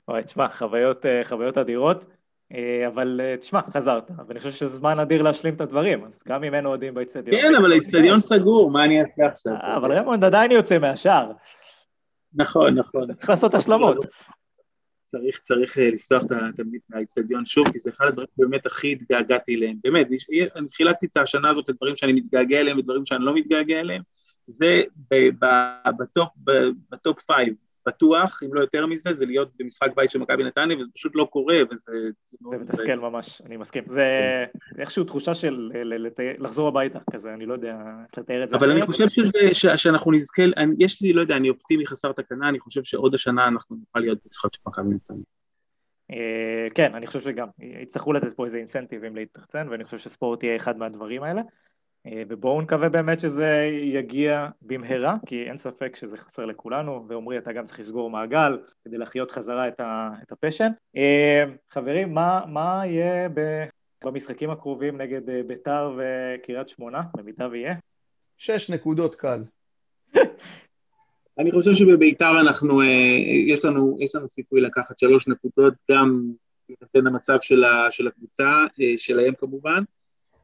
אוי, תשמע, חוויות, אה, חוויות אדירות, אה, אבל אה, תשמע, חזרת, ואני חושב שזה זמן אדיר להשלים את הדברים, אז גם אם אין אוהדים באצטדיון. כן, אבל האצטדיון סגור, מה אני אעשה עכשיו? אבל רמונד עדיין יוצא מהשער. נכון, נכון. צריך לעשות השלמות. צריך, צריך אה, לפתוח את האיצטדיון שוב, כי זה אחד הדברים שבאמת הכי התגעגעתי אליהם. באמת, אני חילקתי את השנה הזאת לדברים שאני מתגעגע אליהם ודברים שאני לא מתגעגע אליהם. זה ב top five, בטוח, אם לא יותר מזה, זה להיות במשחק בית של מכבי נתניה, וזה פשוט לא קורה, וזה... זה מתסכל ממש, אני מסכים. זה. איכשהו תחושה של לחזור הביתה, כזה, אני לא יודע איך לתאר את זה. אבל אני חושב שזה, שאנחנו נזכה, יש לי, לא יודע, אני אופטימי חסר תקנה, אני חושב שעוד השנה אנחנו נוכל להיות במשחק של מכבי נתניה. אה, כן, אני חושב שגם, יצטרכו לתת פה איזה אינסנטיבים להתרצן, ואני חושב שספורט יהיה אחד מהדברים האלה. אה, ובואו נקווה באמת שזה יגיע במהרה, כי אין ספק שזה חסר לכולנו, ועמרי, אתה גם צריך לסגור מעגל כדי להחיות חזרה את, הפשן. אה, חברים, מה, מה יהיה במשחקים הקרובים נגד ביתר וקריית שמונה, במידה ויהיה? שש נקודות קל. אני חושב שבביתר אנחנו, יש לנו, יש לנו סיכוי לקחת שלוש נקודות, גם בהינתן המצב של, ה, של הקבוצה, שלהם כמובן.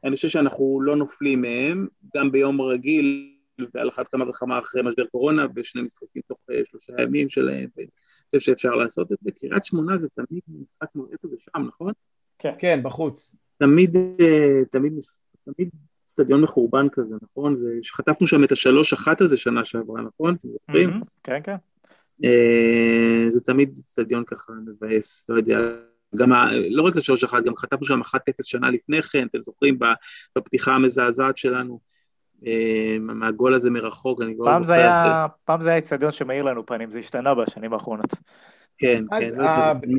אני חושב שאנחנו לא נופלים מהם, גם ביום רגיל, ועל אחת כמה וכמה אחרי משבר קורונה, בשני משחקים תוך שלושה ימים שלהם, ואני חושב שאפשר לעשות את זה. קריית שמונה זה תמיד משחק, איפה זה שם, נכון? כן, כן, בחוץ. תמיד, תמיד, תמיד אצטדיון מחורבן כזה, נכון? זה, שחטפנו שם את השלוש אחת הזה שנה שעברה, נכון? אתם זוכרים? Mm-hmm, כן, כן. Uh, זה תמיד אצטדיון ככה מבאס, לא יודע, גם, ה, לא רק את השלוש אחת, גם חטפנו שם אחת אפס שנה לפני כן, אתם זוכרים, בפתיחה המזעזעת שלנו, uh, מהגול הזה מרחוק, אני כבר זוכר. היה, פעם זה היה אצטדיון שמאיר לנו פנים, זה השתנה בשנים האחרונות. כן, אז כן.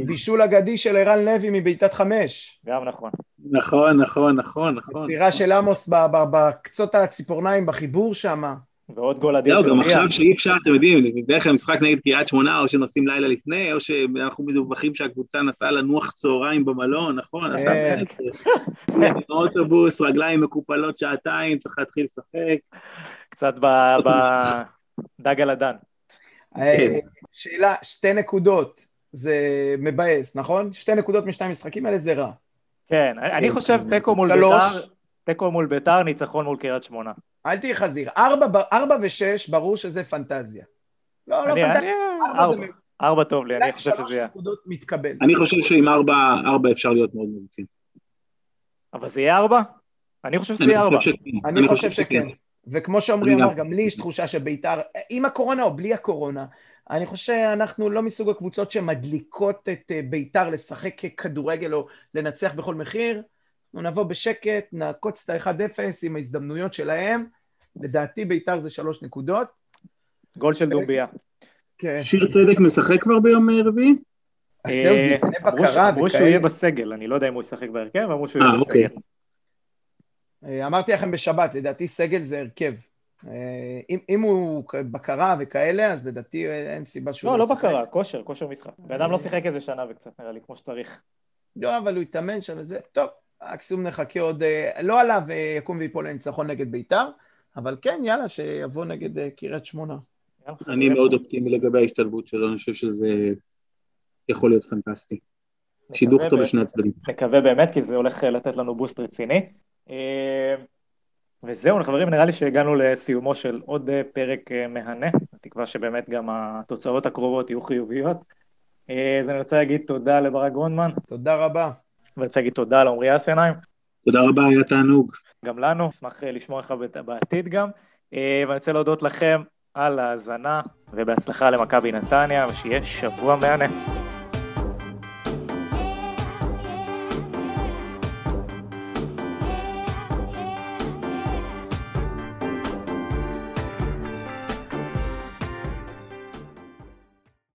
הבישול אגדי של ערן לוי מבעיטת חמש. גם נכון. נכון, נכון, נכון, נכון. יצירה של עמוס בקצות הציפורניים, בחיבור שם. ועוד גול אדיר של ליה. לא, גם עכשיו שאי אפשר, אתם יודעים, בדרך כלל משחק נגד קריית שמונה, או שנוסעים לילה לפני, או שאנחנו מדווחים שהקבוצה נסעה לנוח צהריים במלון, נכון? עכשיו באמת, אוטובוס, רגליים מקופלות שעתיים, צריך להתחיל לשחק. קצת בדג על הדן. שאלה, שתי נקודות, זה מבאס, נכון? שתי נקודות משתי המשחקים האלה זה רע. כן, אני חושב תיקו מול ביתר, תיקו מול ביתר, ניצחון מול קריית שמונה. אל תהיה חזיר. ארבע ושש, ברור שזה פנטזיה. לא, לא פנטזיה. ארבע טוב לי, אני חושב שזה יהיה. מתקבל. אני חושב שעם ארבע אפשר להיות מאוד מרוצים. אבל זה יהיה ארבע? אני חושב שזה יהיה ארבע. אני חושב שכן. וכמו שעמרי אמר, גם לי יש תחושה שביתר, עם הקורונה או בלי הקורונה, אני חושב שאנחנו לא מסוג הקבוצות שמדליקות את אה, ביתר לשחק כדורגל או לנצח בכל מחיר. אנחנו נבוא בשקט, נעקוץ את ה-1-0 עם ההזדמנויות שלהם. לדעתי ביתר זה שלוש נקודות. גול של דומביה. כן. שיר צדק משחק כבר ביום אה, רביעי? זהו, זה ענייני בקרה וכאלה. אמרו שהוא יהיה בסגל, אני לא יודע אם הוא ישחק בהרכב, אמרו שהוא יהיה אוקיי. בסגל. אמרתי לכם בשבת, לדעתי סגל זה הרכב. אה, אם, אם הוא בקרה וכאלה, אז לדעתי אין סיבה שהוא לא, לא בקרה, כושר, כושר משחק. בן אדם לא שיחק איזה שנה וקצת, נראה לי, כמו שצריך. לא, אבל הוא התאמן שם וזה, טוב, אקסיום נחכה עוד, אה, לא עליו אה, יקום ויפול לניצחון נגד ביתר, אבל כן, יאללה, שיבוא נגד קריית שמונה. אני מאוד אופטימי לגבי ההשתלבות שלו, אני חושב שזה יכול להיות פנטסטי. שידוך טוב לשני הצדדים. נקווה באמת, כי זה הולך לתת לנו בוסט רציני. וזהו, חברים, נראה לי שהגענו לסיומו של עוד אה, פרק אה, מהנה, בתקווה שבאמת גם התוצאות הקרובות יהיו חיוביות. אה, אז אני רוצה להגיד תודה לברק גרונדמן. תודה רבה. ואני רוצה להגיד תודה לעמרי אסנהיים. תודה רבה, היה תענוג. גם לנו, אשמח לשמוע לך בעתיד גם. ואני רוצה להודות לכם על ההאזנה, ובהצלחה למכבי נתניה, ושיהיה שבוע מהנה.